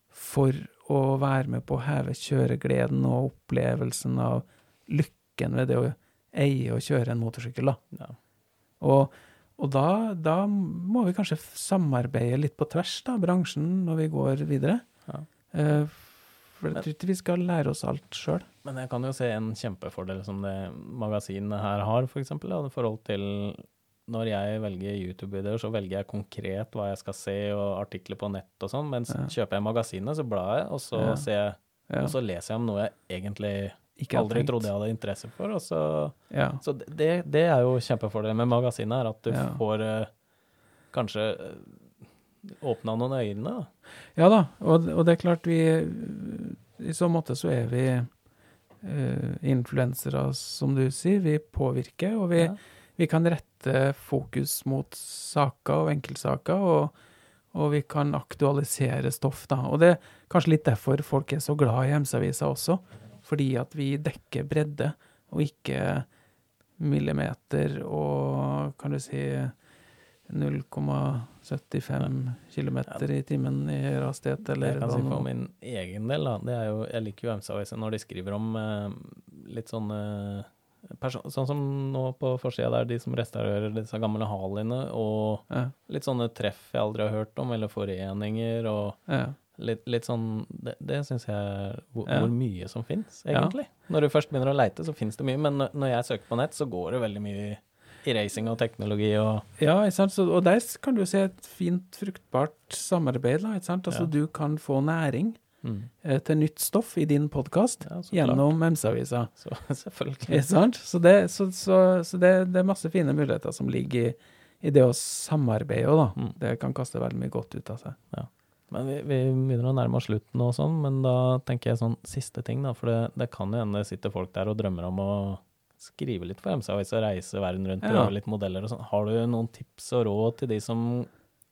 for å være med på å heve kjøregleden og opplevelsen av lykken ved det å eie og kjøre en motorsykkel. Da.
Ja.
Og, og da, da må vi kanskje samarbeide litt på tvers, da, bransjen, når vi går videre.
Ja.
Uh, for jeg tror ikke vi skal lære oss alt sjøl.
Men jeg kan jo se en kjempefordel som det magasinet her har, for eksempel, da, i forhold til når jeg velger YouTube-videoer, så velger jeg konkret hva jeg skal se, og artikler på nett og sånn, mens
Ja.
kjøper jeg magasinet, så blar jeg, og så,
Ja.
ser jeg, og så leser jeg om noe jeg egentlig
Ikke
aldri
tenkt.
trodde jeg hadde interesse for, og så
Ja.
Så det, det er jo kjempefordelen med magasinet, er at du
Ja.
får eh, kanskje eh, åpna noen øyne. Da.
Ja da, og, og det er klart vi I så måte så er vi uh, influensere, som du sier. Vi påvirker, og vi,
Ja.
vi kan rette fokus mot saker og enkeltsaker, og, og vi kan aktualisere stoff, da. Og det er kanskje litt derfor folk er så glad i MC-avisa også, fordi at vi dekker bredde, og ikke millimeter og kan du si 0,75 km i timen i hastighet, eller
jeg kan si for min egen del, da. Det er jo, jeg liker jo MC-avisen når de skriver om eh, litt sånne person, Sånn som nå på forsida der, de som restaurerer disse gamle haliene, og
ja,
litt sånne treff jeg aldri har hørt om, eller foreninger, og
ja.
Litt, litt sånn Det, det syns jeg hvor,
Ja.
hvor mye som fins,
Ja.
egentlig. Når du først begynner å leite, så fins det mye, men når- jeg søker på nett, så går det veldig mye i racing og teknologi og
Ja, ikke sant? Så, og der kan du se et fint, fruktbart samarbeid. Da, ikke sant? Altså,
Ja.
Du kan få næring
mm.
eh, til nytt stoff i din podkast
Ja,
gjennom MC-avisa.
Så <laughs> selvfølgelig.
Så, det, så, så, så det, det er masse fine muligheter som ligger i, i det å samarbeide òg, da.
Mm.
Det kan kaste veldig mye godt ut av seg.
Men vi, vi begynner å nærme oss slutten og sånn, men da tenker jeg sånn siste ting, da. For det, det kan jo hende det sitter folk der og drømmer om å skrive litt for MC-avisa, reise verden rundt,
Ja.
prøve litt modeller og sånn. Har du noen tips og råd til de som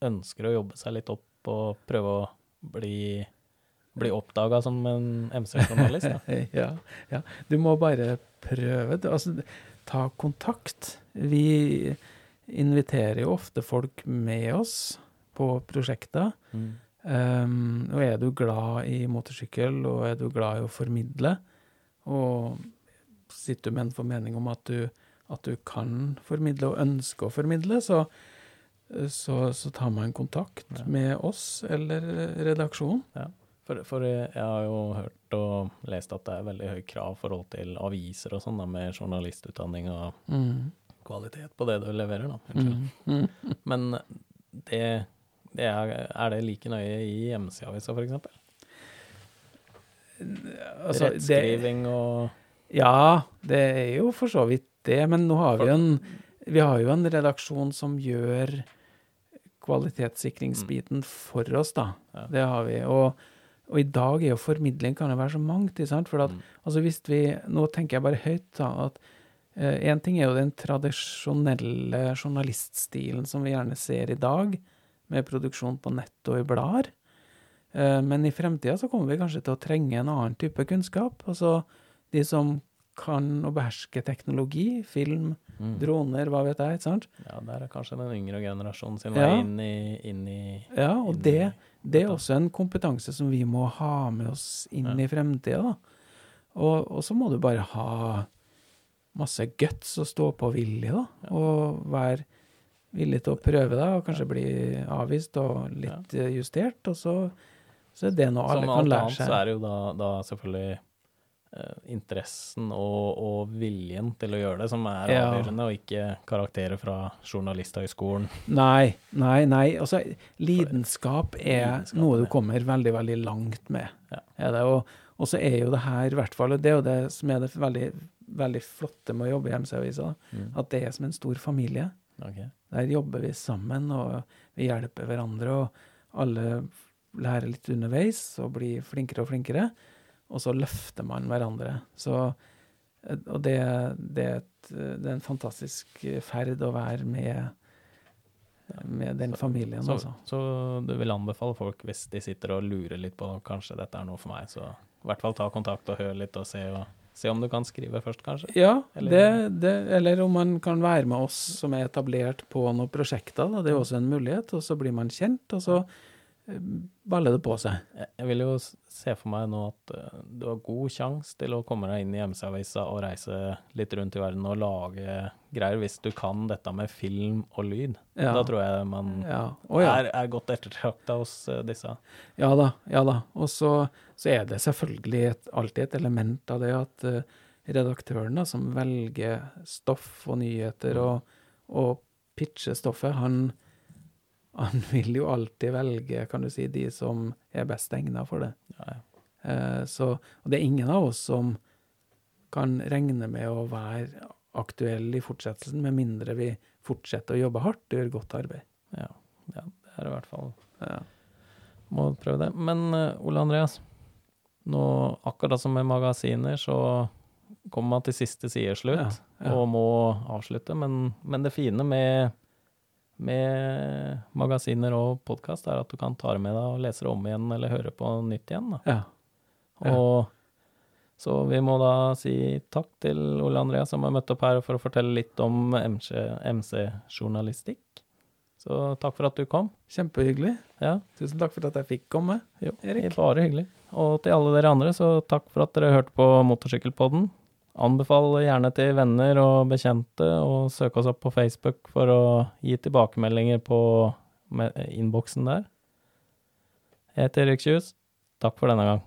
ønsker å jobbe seg litt opp og prøve å bli, bli oppdaga som en MC-journalist? <laughs>
ja, ja. Du må bare prøve. Altså, ta kontakt. Vi inviterer jo ofte folk med oss på prosjekter.
Mm.
Um, og er du glad i motorsykkel, og er du glad i å formidle, og sitter du med en formening om at du, at du kan formidle og ønsker å formidle, så, så, så tar man kontakt
Ja.
med oss eller redaksjonen.
For, for jeg har jo hørt og lest at det er veldig høy krav i forhold til aviser og sånn, med journalistutdanning og
Mm.
kvalitet på det du leverer, da.
Mm. Mm.
Men det, det er, er det like nøye i hjemmesideavisa, f.eks.?
Altså, det,
Rettskriving og
ja, det er jo for så vidt det, men nå har vi en, vi har jo en redaksjon som gjør kvalitetssikringsbiten for oss, da.
Ja.
Det har vi. Og, og i dag er jo formidling kan jo være så mangt, sant? For at,
Mm.
altså hvis vi, nå tenker jeg bare høyt, da, at én ting er jo den tradisjonelle journaliststilen som vi gjerne ser i dag, med produksjon på nett og i blader. Eh, men i fremtida så kommer vi kanskje til å trenge en annen type kunnskap. Altså de som kan å beherske teknologi, film,
Mm.
droner, hva vet jeg, ikke sant?
Ja, der er kanskje den yngre generasjonen sin
Ja.
vei inn i, inn i
Ja, og
inn
det, det er også en kompetanse som vi må ha med oss inn
Ja.
i fremtida, da. Og, og så må du bare ha masse guts og stå på vilje, da. Og være villig til å prøve deg, og kanskje bli avvist og litt ja. justert. Og så, så er det noe alle
Som
kan
alt
lære
annet
seg.
så er det jo da, da selvfølgelig eh, interessen og, og viljen til å gjøre det som er
Ja.
avgjørende, og ikke karakterer fra Journalisthøgskolen.
Nei, nei, nei. Altså, lidenskap er
Lidenskap,
noe du kommer veldig, veldig langt med.
Ja.
Er det, og, og så er jo det her, i hvert fall, og det er jo det som er det veldig, veldig flotte med å jobbe i MC-avisa,
Mm.
at det er som en stor familie.
Ok.
Der jobber vi sammen, og vi hjelper hverandre, og alle lærer litt underveis og blir flinkere og flinkere. Og så løfter man hverandre. Så, og det, det, er et, det er en fantastisk ferd å være med, med den familien,
Så,
altså.
så du vil anbefale folk, hvis de sitter og lurer litt på kanskje dette er noe for meg, så i hvert fall ta kontakt og hør litt og se, og, se om du kan skrive først, kanskje?
Ja,
Eller-
det, det, eller om man kan være med oss som er etablert på noen prosjekter. Da. Det er også en mulighet. Og så blir man kjent, og så baller det på seg.
Jeg vil jo se for meg nå at eh, du har god sjanse til å komme deg inn i MC-avisa og reise litt rundt i verden og lage greier, hvis du kan dette med film og lyd.
Ja.
Da tror jeg man
Ja. Å, ja.
er, er godt ettertrakta hos eh, disse.
Ja da, ja da. Og så, så er det selvfølgelig et, alltid et element av det at eh, redaktøren da, som velger stoff og nyheter og, og pitcher stoffet, han, han vil jo alltid velge, kan du si, de som er best egna for det.
Ja, ja.
Eh, så, og det er ingen av oss som kan regne med å være aktuelle i fortsettelsen, med mindre vi fortsetter å jobbe hardt og gjøre godt arbeid.
Ja, ja, det er i hvert fall
Ja.
Må prøve det. Men eh, Ole Andreas, nå akkurat som med magasiner, så kommer man til siste sideslutt og må avslutte. Men, men det fine med, med magasiner og podkast er at du kan ta det med deg og lese det om igjen eller høre på nytt igjen.
Ja. Ja.
Og så vi må da si takk til Ole Andreas som har møtt opp her for å fortelle litt om MC-journalistikk. så takk for at du kom.
Kjempehyggelig.
Ja,
Tusen takk for at jeg fikk komme.
jo,
Erik.
bare hyggelig. Og til alle dere andre, så takk for at dere hørte på Motorsykkelpodden. Anbefal gjerne til venner og bekjente, og søk oss opp på Facebook for å gi tilbakemeldinger på innboksen der. Jeg heter Erik Kjus. Takk for denne gang.